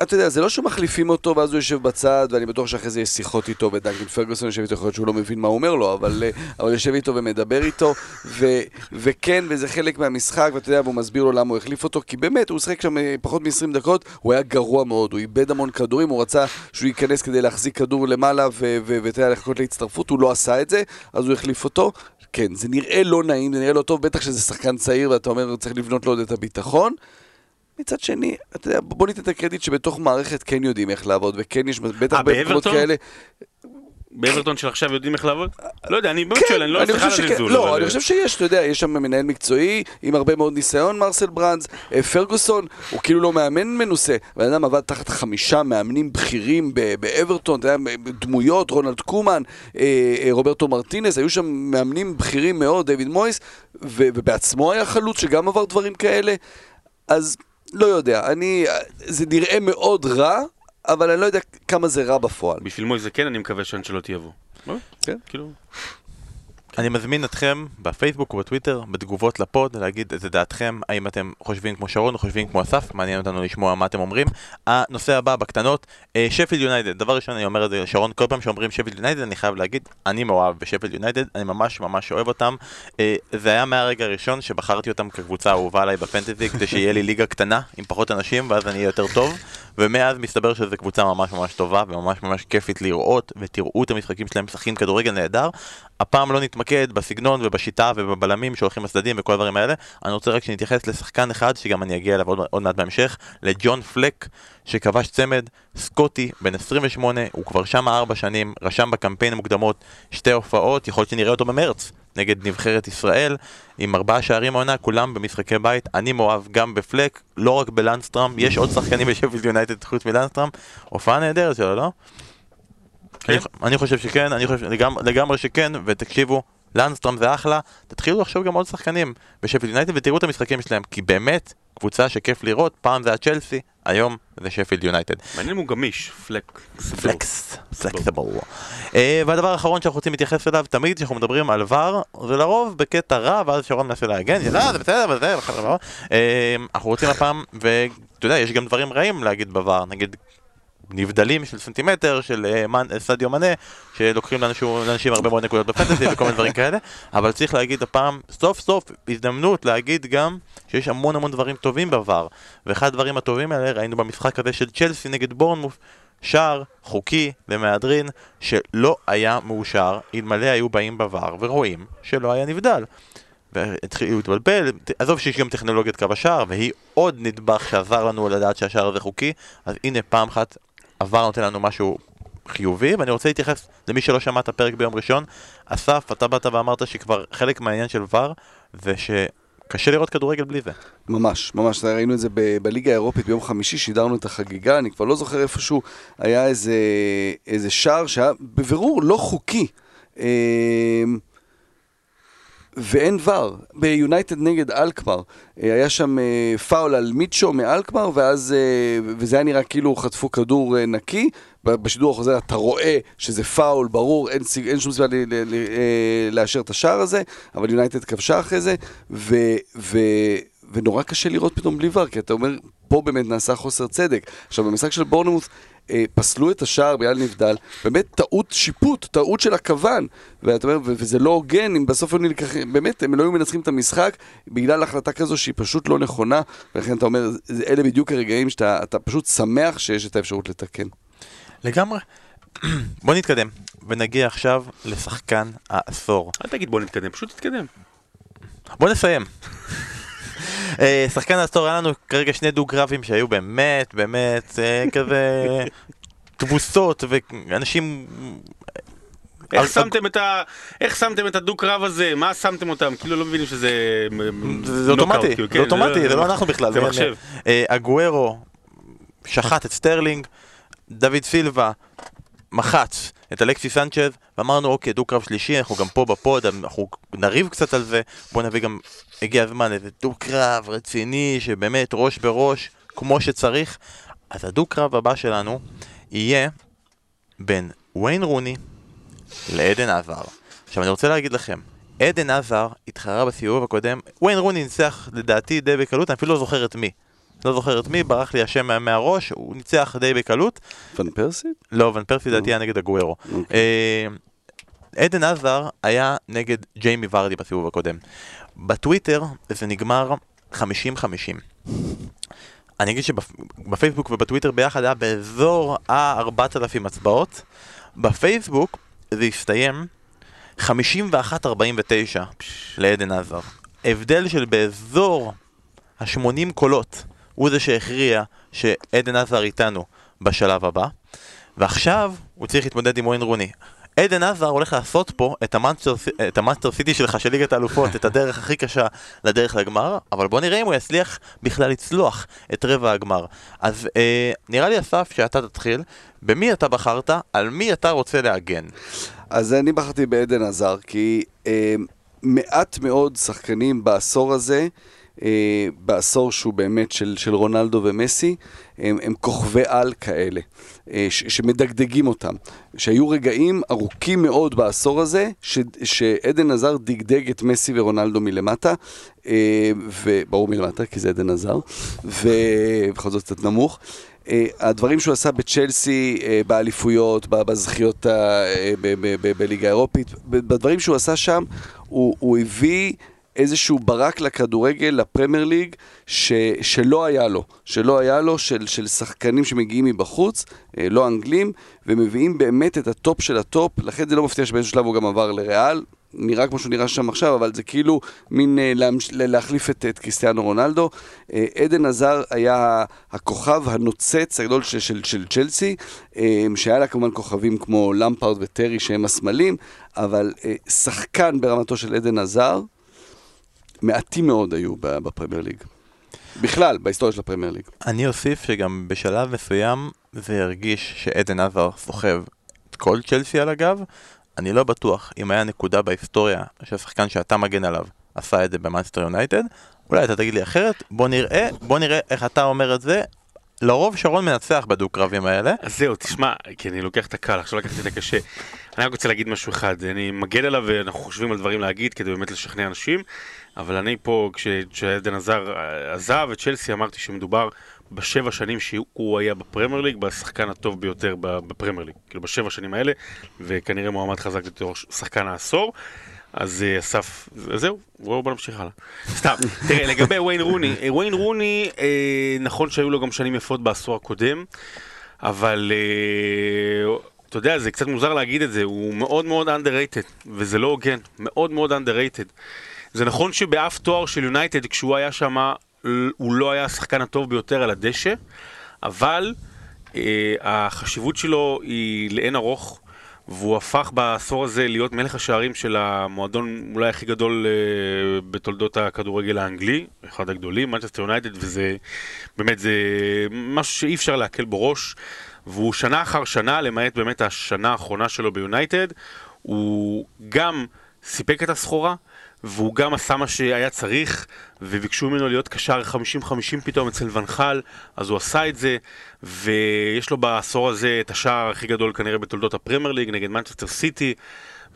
אתה יודע, זה לא שמחליפים אותו ואז הוא יושב בצד, ואני בטוח שאחרי זה יש שיחות איתו, ודנקין פרגוסון יושב איתו, יכול להיות שהוא לא מבין מה הוא אומר לו, אבל, אה, אבל יושב איתו ומדבר איתו, ו, וכן, וזה חלק מהמשחק, ואתה יודע, והוא מסביר לו למה הוא החליף אותו, כי באמת, הוא שיחק שם אה, פחות מ-20 דקות, הוא היה גרוע מאוד, הוא איבד המון כדורים, הוא רצה שהוא ייכנס כדי להחזיק כדור למעלה, ואתה יודע, לחכות להצטרפות, הוא לא עשה את זה, אז הוא החליף אותו. כן, זה נראה לא נעים, זה נראה לא טוב, בטח שזה שחקן צעיר, ואתה אומר, צריך לבנות לו עוד את הביטחון. מצד שני, אתה יודע, בוא ניתן את הקרדיט שבתוך מערכת כן יודעים איך לעבוד, וכן יש בטח אה, במקומות כאלה. באברטון של עכשיו יודעים איך לעבוד? לא יודע, אני באמת שואל, אני לא סליחה על הזלזול. לא, אני חושב שיש, אתה יודע, יש שם מנהל מקצועי עם הרבה מאוד ניסיון, מרסל ברנדס, אה, פרגוסון, הוא כאילו לא מאמן מנוסה. בן אדם עבד תחת חמישה מאמנים בכירים באברטון, אתה יודע, דמויות, רונלד קומן, אה, רוברטו מרטינס, היו שם מאמנים בכירים מאוד, דויד מויס, ובעצמו היה חלוץ שגם עבר דברים כאלה. אז לא יודע, אני, זה נראה מאוד רע, אבל אני לא יודע כמה זה רע בפועל. בשביל מויזה כן, אני מקווה שאנשלוטי יבוא. כן. כאילו... אני מזמין אתכם בפייסבוק ובטוויטר, בתגובות לפוד, להגיד את דעתכם, האם אתם חושבים כמו שרון או חושבים כמו אסף, מעניין אותנו לשמוע מה אתם אומרים. הנושא הבא בקטנות, שפילד יונייטד, דבר ראשון אני אומר את זה לשרון, כל פעם שאומרים שפילד יונייטד אני חייב להגיד, אני מאוהב בשפילד יונייטד, אני ממש ממש אוהב אותם. אה, זה היה מהרגע הראשון שבחרתי אותם כקבוצה אהובה עליי בפנטזי, כדי שיהיה לי ליגה קטנה עם פחות אנשים ואז אני אהיה יותר טוב. ומאז מסתבר שזו קבוצה ממש ממש טובה וממש ממש כיפית לראות ותראו את המשחקים שלהם משחקים כדורגל נהדר. הפעם לא נתמקד בסגנון ובשיטה ובבלמים שהולכים לצדדים וכל הדברים האלה. אני רוצה רק שנתייחס לשחקן אחד שגם אני אגיע אליו עוד, עוד מעט בהמשך, לג'ון פלק שכבש צמד, סקוטי, בן 28, הוא כבר שם ארבע שנים, רשם בקמפיין המוקדמות שתי הופעות, יכול להיות שנראה אותו במרץ. נגד נבחרת ישראל, עם ארבעה שערים העונה, כולם במשחקי בית. אני מאוהב גם בפלק, לא רק בלנסטראם, יש עוד שחקנים בשפילד יונייטד חוץ מלנסטראם. הופעה נהדרת שלו, לא? כן. אני, אני חושב שכן, אני חושב לגמרי, לגמרי שכן, ותקשיבו, לנסטראם זה אחלה, תתחילו לחשוב גם עוד שחקנים בשפילד יונייטד ותראו את המשחקים שלהם, כי באמת, קבוצה שכיף לראות, פעם זה הצ'לסי, היום זה שפילד יונייטד. מעניין אם הוא גמיש, פלק. פלקס, פלקסיבל. והדבר האחרון שאנחנו רוצים להתייחס אליו, תמיד כשאנחנו מדברים על ור, זה לרוב בקטע רע, ואז שרון מנסה להגן, לא, זה בסדר, וזה, וכדומה. אה, אנחנו רוצים הפעם, ואתה יודע, יש גם דברים רעים להגיד בוואר, נגיד נבדלים של סנטימטר, של אה, סדיו מנה, שלוקחים לאנשים, לאנשים הרבה מאוד נקודות בפנטסי וכל מיני דברים כאלה, אבל צריך להגיד הפעם, סוף סוף, הזדמנות להגיד גם שיש המון המון דברים טובים בVAR, ואחד הדברים הטובים האלה ראינו במשחק הזה של צ'לסי נגד בורנמוף, שער חוקי ומהדרין שלא היה מאושר אלמלא היו באים בVAR ורואים שלא היה נבדל. והתחילו להתבלבל, עזוב שיש גם טכנולוגיית קו השער, והיא עוד נדבך שעזר לנו לדעת שהשער הזה חוקי, אז הנה פעם אחת עבר נותן לנו משהו חיובי, ואני רוצה להתייחס למי שלא שמע את הפרק ביום ראשון. אסף, אתה באת ואמרת שכבר חלק מהעניין של ור, זה שקשה לראות כדורגל בלי זה. ממש, ממש, ראינו את זה ב- בליגה האירופית ביום חמישי, שידרנו את החגיגה, אני כבר לא זוכר איפשהו, היה איזה, איזה שער שהיה בבירור לא חוקי. אמ, ואין ור, ביונייטד נגד אלקמר, אה, היה שם אה, פאול על מיצ'ו מאלקמר, ואז, אה, וזה היה נראה כאילו חטפו כדור נקי, בשידור החוזר אתה רואה שזה פאול, ברור, אין, סיג- אין שום סיבה לאשר את השער הזה, אבל יונייטד כבשה אחרי זה, ו, ו, ונורא קשה לראות פתאום בלי VAR, כי אתה אומר, פה באמת נעשה חוסר צדק. עכשיו, במשחק של בורנמות', פסלו את השער בגלל נבדל, באמת טעות שיפוט, טעות של הקוון, ואתה אומר, ו- וזה לא הוגן אם בסוף היו נלקחים, באמת, הם לא היו מנצחים את המשחק בגלל החלטה כזו שהיא פשוט לא נכונה, ולכן אתה אומר, זה- אלה בדיוק הרגעים שאתה אתה פשוט שמח שיש את האפשרות לתקן. לגמרי. [clears throat] בוא נתקדם, ונגיע עכשיו לשחקן העשור. אל תגיד בוא נתקדם, פשוט תתקדם. בוא נסיים. אה, שחקן העשור, היה לנו כרגע שני דו-קרבים שהיו באמת, באמת, אה, כזה [laughs] תבוסות ואנשים... איך שמתם את ה... איך שמתם את הדו-קרב הזה? מה שמתם אותם? כאילו לא מבינים שזה... זה זה אוטומטי, כאילו, זה כן, אוטומטי, זה לא אנחנו בכלל. זה מחשב. אה, אגוארו שחט את סטרלינג, דוד סילבה מחץ את אלכסי סנצ'ז, ואמרנו אוקיי, דו-קרב שלישי, אנחנו גם פה בפוד, אנחנו נריב קצת על זה, בוא נביא גם, הגיע הזמן איזה דו-קרב רציני, שבאמת ראש בראש, כמו שצריך. אז הדו-קרב הבא שלנו יהיה בין ויין רוני לעדן עזר. עכשיו אני רוצה להגיד לכם, עדן עזר התחרה בסיבוב הקודם, ויין רוני ניצח לדעתי די בקלות, אני אפילו לא זוכר את מי. לא זוכר את מי, ברח לי השם מה- מהראש, הוא ניצח די בקלות. פן פרסי? לא, ון פרסי לדעתי היה נגד הגוורו. אה, עדן עזר היה נגד ג'יימי ורדי בסיבוב הקודם. בטוויטר זה נגמר 50-50. אני אגיד שבפייסבוק ובטוויטר ביחד היה באזור ה-4,000 הצבעות. בפייסבוק זה הסתיים 51-49 לעדן עזר. הבדל של באזור ה-80 קולות הוא זה שהכריע שעדן עזר איתנו בשלב הבא. ועכשיו הוא צריך להתמודד עם ווין רוני. עדן עזר הולך לעשות פה את המאנסטר, סיטי שלך של ליגת האלופות, את הדרך הכי קשה לדרך לגמר, אבל בוא נראה אם הוא יצליח בכלל לצלוח את רבע הגמר. אז אה, נראה לי אסף שאתה תתחיל, במי אתה בחרת, על מי אתה רוצה להגן. אז אני בחרתי בעדן עזר, כי אה, מעט מאוד שחקנים בעשור הזה אה, בעשור שהוא באמת של, של רונלדו ומסי, הם, הם כוכבי על כאלה, אה, ש, שמדגדגים אותם. שהיו רגעים ארוכים מאוד בעשור הזה, ש, שעדן עזר דגדג את מסי ורונלדו מלמטה, אה, וברור מלמטה, כי זה אדן הזאר, ובכל זאת קצת נמוך. אה, הדברים שהוא עשה בצ'לסי, אה, באליפויות, בזכיות אה, בליגה האירופית, בדברים שהוא עשה שם, הוא, הוא הביא איזשהו ברק לכדורגל, לפרמייר ליג, ש, שלא היה לו, שלא היה לו, של, של שחקנים שמגיעים מבחוץ, לא אנגלים, ומביאים באמת את הטופ של הטופ, לכן זה לא מפתיע שבאיזשהו שלב הוא גם עבר לריאל, נראה כמו שהוא נראה שם עכשיו, אבל זה כאילו מין אה, להחליף את, את קריסטיאנו רונלדו. אה, עדן עזר היה הכוכב הנוצץ הגדול של, של, של צ'לסי, אה, שהיה לה כמובן כוכבים כמו למפרד וטרי שהם הסמלים, אבל שחקן ברמתו של עדן עזר, מעטים מאוד היו בפרמייר ליג. בכלל, בהיסטוריה של הפרמייר ליג. אני אוסיף שגם בשלב מסוים זה הרגיש שעדן עזר סוחב את כל צ'לסי על הגב, אני לא בטוח אם היה נקודה בהיסטוריה שהשחקן שאתה מגן עליו עשה את זה במאנסטר יונייטד, אולי אתה תגיד לי אחרת, בוא נראה, בוא נראה איך אתה אומר את זה. לרוב שרון מנצח בדו-קרבים האלה. אז זהו, תשמע, כי אני לוקח את הקל, עכשיו לקחתי את הקשה. אני רק רוצה להגיד משהו אחד, אני מגן עליו ואנחנו חושבים על דברים להגיד כדי באמת לשכנע אנשים, אבל אני פה, כשעדן עזר עזב את צ'לסי, אמרתי שמדובר בשבע שנים שהוא היה בפרמייר ליג, בשחקן הטוב ביותר בפרמייר ליג. כאילו בשבע שנים האלה, וכנראה מועמד חזק יותר שחקן העשור. אז אה, אסף, זהו, בואו בוא נמשיך הלאה. סתם, [laughs] תראה, לגבי וויין רוני, אה, וויין רוני, אה, נכון שהיו לו גם שנים יפות בעשור הקודם, אבל אה, אתה יודע, זה קצת מוזר להגיד את זה, הוא מאוד מאוד underrated, וזה לא הוגן, מאוד מאוד underrated. זה נכון שבאף תואר של יונייטד, כשהוא היה שם, הוא לא היה השחקן הטוב ביותר על הדשא, אבל אה, החשיבות שלו היא לאין ארוך, והוא הפך בעשור הזה להיות מלך השערים של המועדון אולי הכי גדול אה, בתולדות הכדורגל האנגלי, אחד הגדולים, מנצ'סטר יונייטד, וזה באמת, זה משהו שאי אפשר להקל בו ראש, והוא שנה אחר שנה, למעט באמת השנה האחרונה שלו ביונייטד, הוא גם סיפק את הסחורה, והוא גם עשה מה שהיה צריך, וביקשו ממנו להיות קשר 50-50 פתאום אצל ואן חאל, אז הוא עשה את זה, ויש לו בעשור הזה את השער הכי גדול כנראה בתולדות הפרמייר ליג נגד מנצ'סטר סיטי,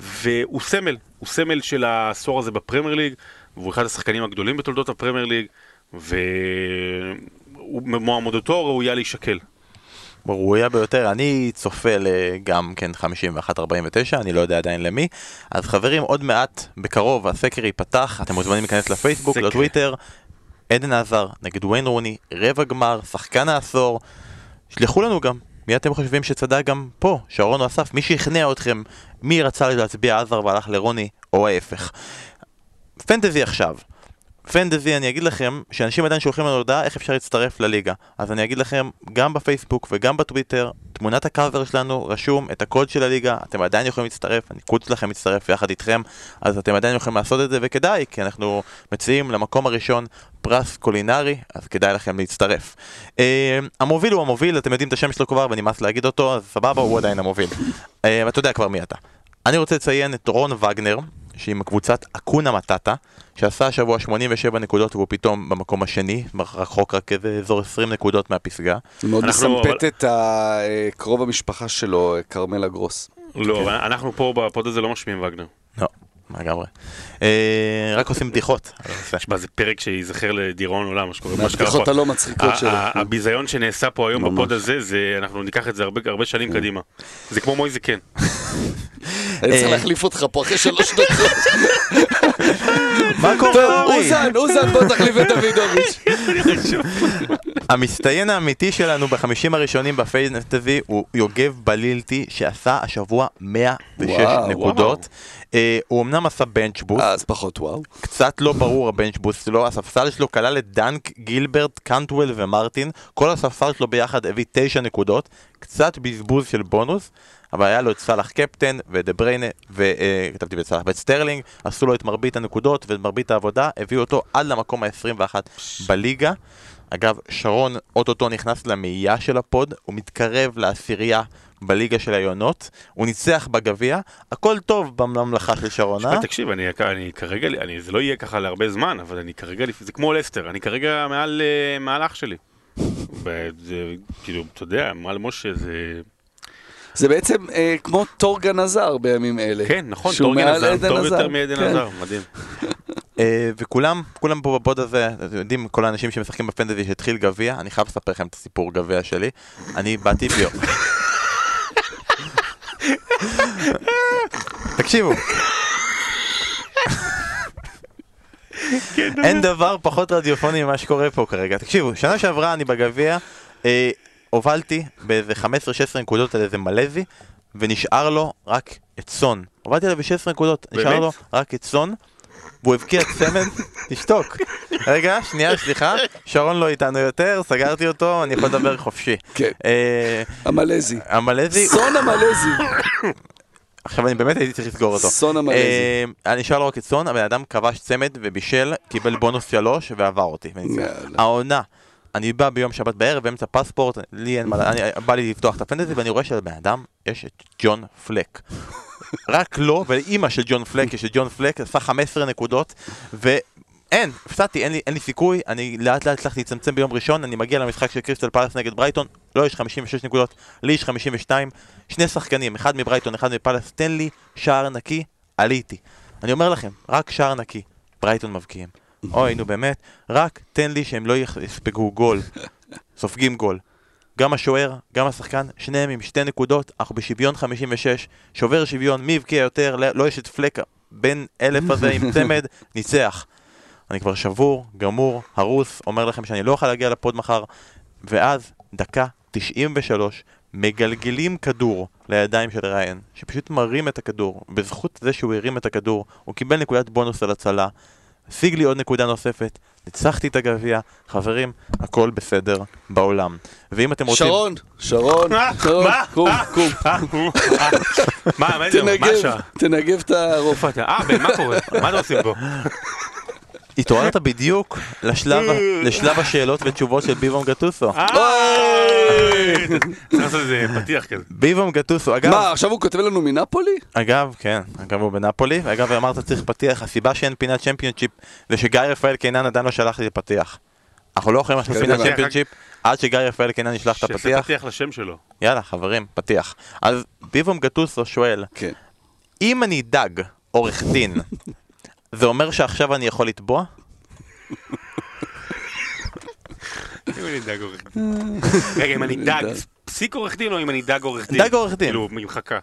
והוא סמל, הוא סמל של העשור הזה בפרמייר ליג, והוא אחד השחקנים הגדולים בתולדות הפרמייר ליג, ומועמדותו ראויה להישקל. ראויה ביותר, אני צופה גם כן 51-49, אני לא יודע עדיין למי. אז חברים, עוד מעט, בקרוב, הסקר ייפתח, אתם מוזמנים להיכנס לפייסבוק, סקר. לטוויטר. עדן עזר נגד וויין רוני, רבע גמר, שחקן העשור. שלחו לנו גם, מי אתם חושבים שצדק גם פה, שרון או אסף, מי שכנע אתכם, מי רצה להצביע עזר והלך לרוני, או ההפך. פנטזי עכשיו. פנטזי, אני אגיד לכם שאנשים עדיין שולחים לנו הודעה איך אפשר להצטרף לליגה. אז אני אגיד לכם, גם בפייסבוק וגם בטוויטר, תמונת הקאבר שלנו רשום את הקוד של הליגה, אתם עדיין יכולים להצטרף, הניקוד שלכם מצטרף יחד איתכם, אז אתם עדיין יכולים לעשות את זה, וכדאי, כי אנחנו מציעים למקום הראשון פרס קולינרי, אז כדאי לכם להצטרף. אה, המוביל הוא המוביל, אתם יודעים את השם שלו כבר ונמאס להגיד אותו, אז סבבה, הוא עדיין המוביל. אה, אתה יודע כבר מי אתה. אני רוצה לציין את רון וגנר, שעם קבוצת אקונה מטאטה, שעשה השבוע 87 נקודות והוא פתאום במקום השני, רחוק רק איזה אזור 20 נקודות מהפסגה. מאוד מסמפת את קרוב המשפחה שלו, כרמלה גרוס. לא, אנחנו פה בפוד הזה לא משמיעים וגנר. לא. לגמרי. אה, רק עושים בדיחות. תשמע, זה פרק שייזכר לדיראון עולם, מה שקורה פה. מהבדיחות הלא מצחיקות שלו. הביזיון שנעשה פה היום בפוד הזה, אנחנו ניקח את זה הרבה שנים כן. קדימה. זה כמו מויזה כן. [laughs] אני צריך להחליף אותך פה אחרי שלוש דקות. מה קורה, אורי? אוזן, אוזן, בוא תחליף את דוידוביץ'. [laughs] המצטיין האמיתי שלנו בחמישים הראשונים בפנטזי הוא יוגב בלילטי שעשה השבוע 106 נקודות. אה, הוא אמנם עשה bench boost. אז פחות וואו. קצת לא ברור ה bench boost שלו, הספסל שלו כלל את דנק, גילברט, קאנטוול ומרטין. כל הספסל שלו ביחד הביא 9 נקודות. קצת בזבוז של בונוס. אבל היה לו את סאלח קפטן ודה בריינה, וכתבתי אה, ואת סאלח ואת סטרלינג, עשו לו את מרבית הנקודות ואת מרבית העבודה, הביאו אותו עד למקום ה-21 בליגה. אגב, שרון אוטוטו נכנס למאייה של הפוד, הוא מתקרב לעשירייה בליגה של היונות, הוא ניצח בגביע, הכל טוב בממלכה של שרון, אה? תשמע, תקשיב, אני, אני כרגע, אני, זה לא יהיה ככה להרבה זמן, אבל אני כרגע, זה כמו לסטר, אני כרגע מעל, אה, מעל אח שלי. זה, כאילו, אתה יודע, מעל משה זה... זה בעצם אה, כמו טורגן עזר בימים אלה. כן, נכון, טורגן עזר, טוב עזר. יותר מעדן כן. עזר, מדהים. אה, וכולם, כולם פה בפוד הזה, אתם יודעים, כל האנשים שמשחקים בפנטזי שהתחיל גביע, אני חייב לספר לכם את הסיפור גביע שלי. אני באתי ביום. תקשיבו. אין דבר פחות רדיופוני ממה שקורה פה כרגע. תקשיבו, שנה שעברה אני בגביע, אה, הובלתי באיזה 15-16 נקודות על איזה מלזי, ונשאר לו רק את סון. הובלתי עליו ב-16 נקודות, נשאר? לו רק את סון, והוא הבקיע צמד, תשתוק. רגע, שנייה, סליחה, שרון לא איתנו יותר, סגרתי אותו, אני יכול לדבר חופשי. כן. אה, המלזי. המלזי, סון המלזי. עכשיו אני באמת הייתי צריך לסגור אותו. סון המלזי. אה, נשאר לו רק את סון, הבן אדם כבש צמד ובישל, קיבל בונוס שלוש ועבר אותי. העונה, אני בא ביום שבת בערב באמצע פספורט, לי אין מה, אני- בא לי לפתוח את הפנטזי ואני רואה שלבן אדם יש את ג'ון פלק. רק לו ולאימא של ג'ון פלק את ג'ון פלק, עשה 15 נקודות ואין, הפסדתי, אין לי, אין לי סיכוי, אני לאט לאט הצלחתי להצטמצם ביום ראשון, אני מגיע למשחק של קריסטל פלאס נגד ברייטון, לא יש 56 נקודות, לי יש 52, שני שחקנים, אחד מברייטון, אחד מפלאס, תן לי שער נקי, עליתי. אני אומר לכם, רק שער נקי, ברייטון מבקיעים. אוי, נו באמת, רק תן לי שהם לא יספגו גול, [laughs] סופגים גול. גם השוער, גם השחקן, שניהם עם שתי נקודות, אנחנו בשוויון 56, שובר שוויון, מי הבקיע יותר, לא לא יש את פלק בין אלף הזה עם [laughs] צמד, ניצח. אני כבר שבור, גמור, הרוס, אומר לכם שאני לא אוכל להגיע לפוד מחר, ואז, דקה 93, מגלגלים כדור לידיים של ריין, שפשוט מרים את הכדור. בזכות זה שהוא הרים את הכדור, הוא קיבל נקודת בונוס על הצלה, השיג לי עוד נקודה נוספת, ניצחתי את הגביע, חברים, הכל בסדר בעולם. ואם אתם רוצים... שרון, שרון, שרון, מה? קום, קום. מה, מה זה, מה תנגב, השעה? תנגב את הרופא. אה, מה קורה? מה אתה עושים פה? התעוררת בדיוק [laughs] לשלב, השאלות ותשובות של ביבום גטוסו. אה. ביבום גטוסו, אגב, מה, עכשיו הוא כותב לנו מנפולי? אגב, כן, אגב הוא בנפולי, ואגב אמרת צריך פתיח, הסיבה שאין פינת צ'מפיונצ'יפ זה שגיא רפאל קינן עדיין לא שלח לי פתיח. אנחנו לא יכולים לעשות קדימה. פינת צ'מפיונצ'יפ עד שגיא רפאל קינן ישלח את שיעשה הפתיח. פתיח לשם שלו. יאללה, חברים, פתיח. אז ביבום גטוסו שואל. אם אני דג עורך דין, [laughs] זה אומר שעכשיו אני יכול לתבוע? אם אני דג עורך דין. רגע, אם אני דג, פסיק עורך דין או אם אני דג עורך דין? דג עורך דין. כאילו, ממחקה.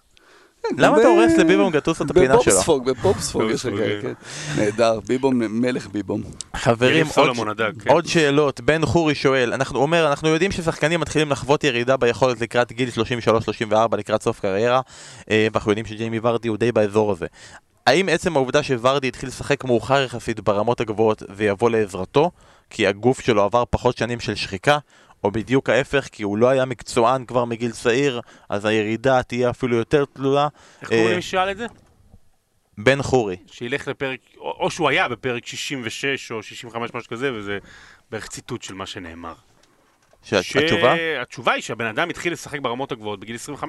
למה אתה הורס לביבום גטוסו את הפינה שלו? בבובספוג, בבובספוג יש לך כאלה, כן. נהדר, ביבום, מלך ביבום. חברים, עוד, כן. עוד שאלות. בן חורי שואל, אנחנו, הוא אומר, אנחנו יודעים ששחקנים מתחילים לחוות ירידה ביכולת לקראת גיל 33-34, לקראת סוף קריירה, אה, ואנחנו יודעים שג'יימי ורדי הוא די באזור הזה. האם עצם העובדה שוורדי התחיל לשחק מאוחר יחסית ברמות הגבוהות זה יבוא לעזרתו, כי הגוף שלו עבר פחות שנים של שחיקה, או בדיוק ההפך, כי הוא לא היה מקצוען כבר מגיל צעיר, אז הירידה תהיה אפילו יותר תלולה. איך קוראים אה, למי ששאל את זה? בן חורי. שילך לפרק, או שהוא היה בפרק 66 או 65, משהו כזה, וזה בערך ציטוט של מה שנאמר. שהתשובה? התשובה היא שהבן אדם התחיל לשחק ברמות הגבוהות בגיל 25-6.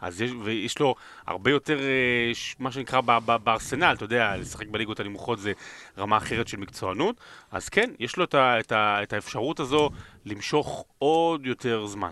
אז יש, ויש לו הרבה יותר, אה, מה שנקרא, ב- ב- בארסנל, אתה יודע, לשחק בליגות הנמוכות זה רמה אחרת של מקצוענות. אז כן, יש לו את, ה, את, ה, את האפשרות הזו למשוך עוד יותר זמן.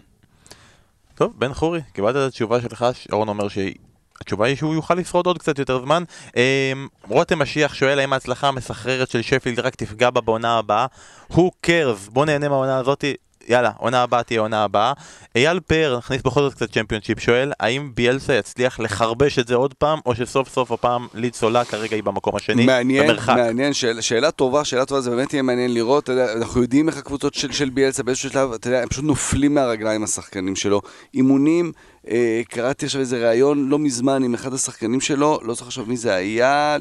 טוב, בן חורי, קיבלת את התשובה שלך, שרון אומר שהתשובה היא שהוא יוכל לשרוד עוד קצת יותר זמן. אמ, רותם משיח שואל האם ההצלחה המסחררת של שפילד רק תפגע בה בעונה הבאה. Who cares? בוא נהנה מהעונה הזאתי. יאללה, עונה הבאה תהיה עונה הבאה. אייל פאר, נכניס בכל זאת קצת צ'מפיונשיפ, שואל האם ביאלסה יצליח לחרבש את זה עוד פעם, או שסוף סוף הפעם לידס עולה, כרגע היא במקום השני, מעניין, במרחק. מעניין, שאלה, שאלה טובה, שאלה טובה, זה באמת יהיה מעניין לראות, יודע, אנחנו יודעים איך הקבוצות של, של ביאלסה באיזשהו שלב, אתה יודע, הם פשוט נופלים מהרגליים השחקנים שלו. אימונים, אה, קראתי עכשיו איזה ראיון לא מזמן עם אחד השחקנים שלו, לא זוכר עכשיו מי זה היה,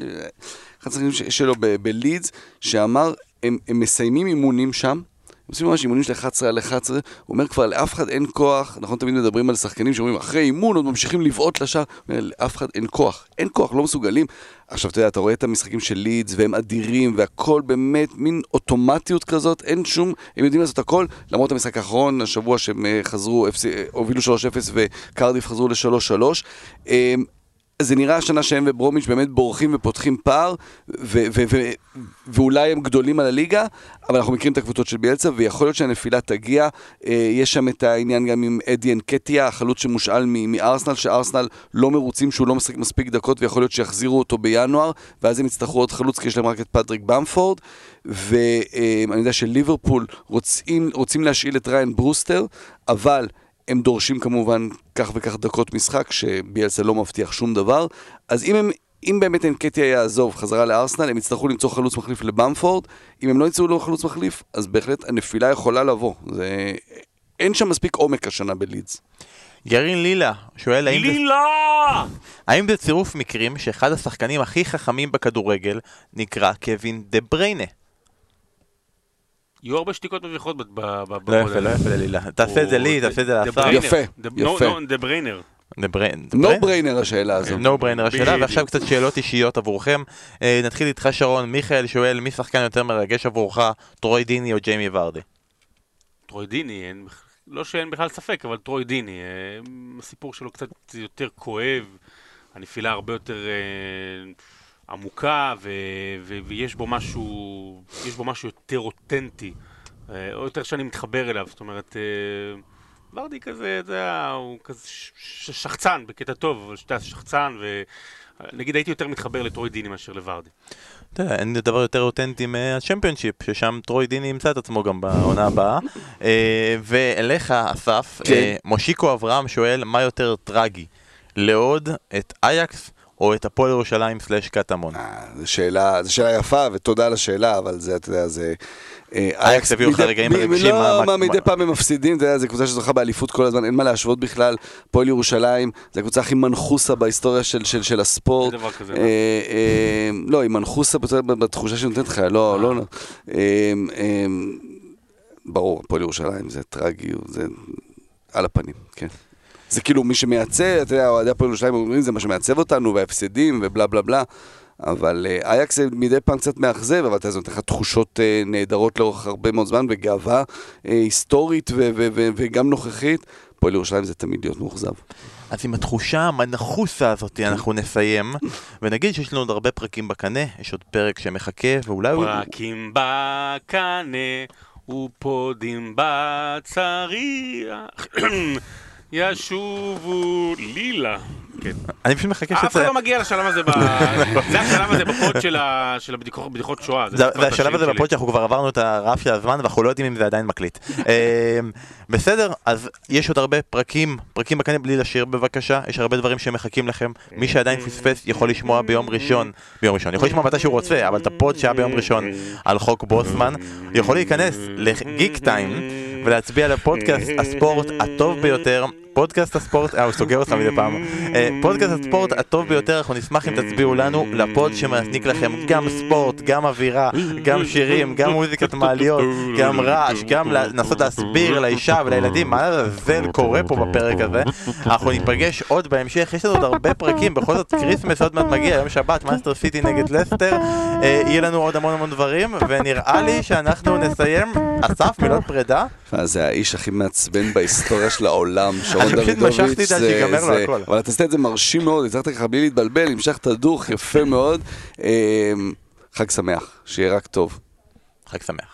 אחד השחקנים שלו בלידס, שאמר, הם, הם מסיימים אימונים שם, עושים ממש אימונים של 11 על 11, הוא אומר כבר לאף אחד אין כוח, אנחנו תמיד מדברים על שחקנים שאומרים אחרי אימון עוד ממשיכים לבעוט לשער, הוא אומר, לאף אחד אין כוח, אין כוח, לא מסוגלים. עכשיו אתה יודע, אתה רואה את המשחקים של לידס והם אדירים והכל באמת מין אוטומטיות כזאת, אין שום, הם יודעים לעשות הכל, למרות המשחק האחרון, השבוע שהם אה, חזרו, אה, הובילו 3-0 וקרדיף חזרו ל-3-3. זה נראה השנה שהם וברומיץ' באמת בורחים ופותחים פער, ו- ו- ו- ואולי הם גדולים על הליגה, אבל אנחנו מכירים את הקבוצות של ביאלצה, ויכול להיות שהנפילה תגיע. אה, יש שם את העניין גם עם אדי אנקטיה, החלוץ שמושאל מארסנל, שארסנל לא מרוצים שהוא לא משחק מספיק דקות, ויכול להיות שיחזירו אותו בינואר, ואז הם יצטרכו עוד חלוץ, כי יש להם רק את פטריק במפורד. ואני יודע שליברפול רוצים, רוצים להשאיל את ריין ברוסטר, אבל... הם דורשים כמובן כך וכך דקות משחק, שביאלסה לא מבטיח שום דבר. אז אם, הם, אם באמת אנקטיה יעזוב חזרה לארסנל, הם יצטרכו למצוא חלוץ מחליף לבמפורד. אם הם לא ימצאו לו חלוץ מחליף, אז בהחלט הנפילה יכולה לבוא. זה... אין שם מספיק עומק השנה בלידס. ירין לילה שואל האם, זה, לילה! האם זה צירוף מקרים שאחד השחקנים הכי חכמים בכדורגל נקרא קווין דה בריינה? יהיו הרבה שתיקות מביכות ב- ב- ב- לא יפה, לא. יפה ללילה. תעשה את זה לי, תעשה את זה לאסף. בריינר. יפה, יפה. נו, נו, דה בריינר. דה בריין. נו בריינר השאלה הזו. נו בריינר השאלה. ועכשיו קצת שאלות אישיות עבורכם. אה, נתחיל איתך שרון, מיכאל שואל מי שחקן יותר מרגש עבורך, טרוי דיני או ג'יימי ורדי? טרוי דיני, לא שאין בכלל ספק, אבל טרוי דיני, אה, הסיפור שלו קצת יותר כואב, הנפילה הרבה יותר אה, עמוקה, ו, ו, ויש בו משהו, יש בו משהו יותר אותנטי, אה, או יותר שאני מתחבר אליו, זאת אומרת, אה, ורדי כזה, אתה יודע, הוא כזה ש- ש- שחצן, בקטע טוב, אבל שאתה שחצן, ונגיד הייתי יותר מתחבר לטרוי דיני מאשר לוורדי. אתה יודע, אין דבר יותר אותנטי מהצ'מפיונשיפ, ששם טרוי דיני ימצא את עצמו גם בעונה הבאה. אה, ואליך, אסף, כן. מושיקו אברהם שואל, מה יותר טרגי, לאוד את אייקס או את הפועל ירושלים סלאש קטמון? אה, זו שאלה, זו שאלה יפה, ותודה על השאלה, אבל זה, אתה יודע, זה... אה, אייקס הביאו לך רגעים מרגשים, לא, מה- מדי פעם הם מפסידים, אתה יודע, זו קבוצה שזוכה באליפות כל הזמן, אין מה להשוות בכלל. פועל ירושלים, זו הקבוצה הכי מנחוסה בהיסטוריה של, של, של הספורט. אין דבר כזה, אה, מה? אה, לא, היא מנחוסה בת- בתחושה שהיא נותנת לך, לא, לא, לא. אה, אה, ברור, הפועל ירושלים זה טרגי, זה על הפנים, כן. זה כאילו מי שמייצב, אתה יודע, אוהדי הפועל ירושלים אומרים, זה מה שמעצב אותנו, וההפסדים, ובלה בלה בלה. אבל אה, אייקס זה מדי פעם קצת מאכזב, אבל אתה יודע, זה נותן לך תחושות אה, נהדרות לאורך הרבה מאוד זמן, וגאווה אה, היסטורית ו- ו- ו- וגם נוכחית. הפועל ירושלים זה תמיד להיות מאוכזב. אז עם התחושה המנחוסה הזאת אנחנו נסיים, ונגיד שיש לנו עוד הרבה פרקים בקנה, יש עוד פרק שמחכה, ואולי הוא... פרקים בקנה ופודים בצריח [clears throat] [clears throat] ישובו לילה. כן. אני פשוט מחכה אף אחד. לא מגיע לשלב הזה, ב... [laughs] זה השלב הזה בפוד של ה- של הבדיחות בדיחות שואה. זה השלב הזה. בפוד שאנחנו כבר עברנו את הרף של הזמן ואנחנו לא יודעים אם זה עדיין מקליט. אה, בסדר, אז יש עוד הרבה פרקים, פרקים בקנה בלי לשיר בבקשה, יש הרבה דברים שמחכים לכם. מי שעדיין פספס יכול לשמוע ביום ראשון, ביום ראשון, יכול לשמוע מתי שהוא רוצה, אבל את הפוד שהיה ביום ראשון על חוק בוסמן, יכול להיכנס לגיקטיים ולהצביע על הפודקאסט הספורט הטוב ביותר. פודקאסט הספורט, אה הוא סוגר אותך מדי פעם, אה, פודקאסט הספורט הטוב ביותר, אנחנו נשמח אם תצביעו לנו לפוד שמעניק לכם גם ספורט, גם אווירה, גם שירים, גם מוזיקת מעליות, גם רעש, גם לנסות להסביר לאישה ולילדים מה לעזאזל קורה פה בפרק הזה. אנחנו ניפגש עוד בהמשך, יש לנו עוד הרבה פרקים, בכל זאת כריסמס עוד מעט מגיע, יום שבת, מנצ'סטר סיטי נגד לסטר, אה, יהיה לנו עוד המון המון דברים, ונראה לי שאנחנו נסיים, אסף, מילות פרידה. אה, זה האיש הכי מעצבן בהיסטוריה של העולם, [laughs] אני פשוט. משכתי את זה, שיגמר לו הכל. אבל אתה עשית את זה מרשים מאוד, הצלחת ככה בלי להתבלבל, המשכת דוך, יפה מאוד. אה, חג שמח, שיהיה רק טוב. חג שמח.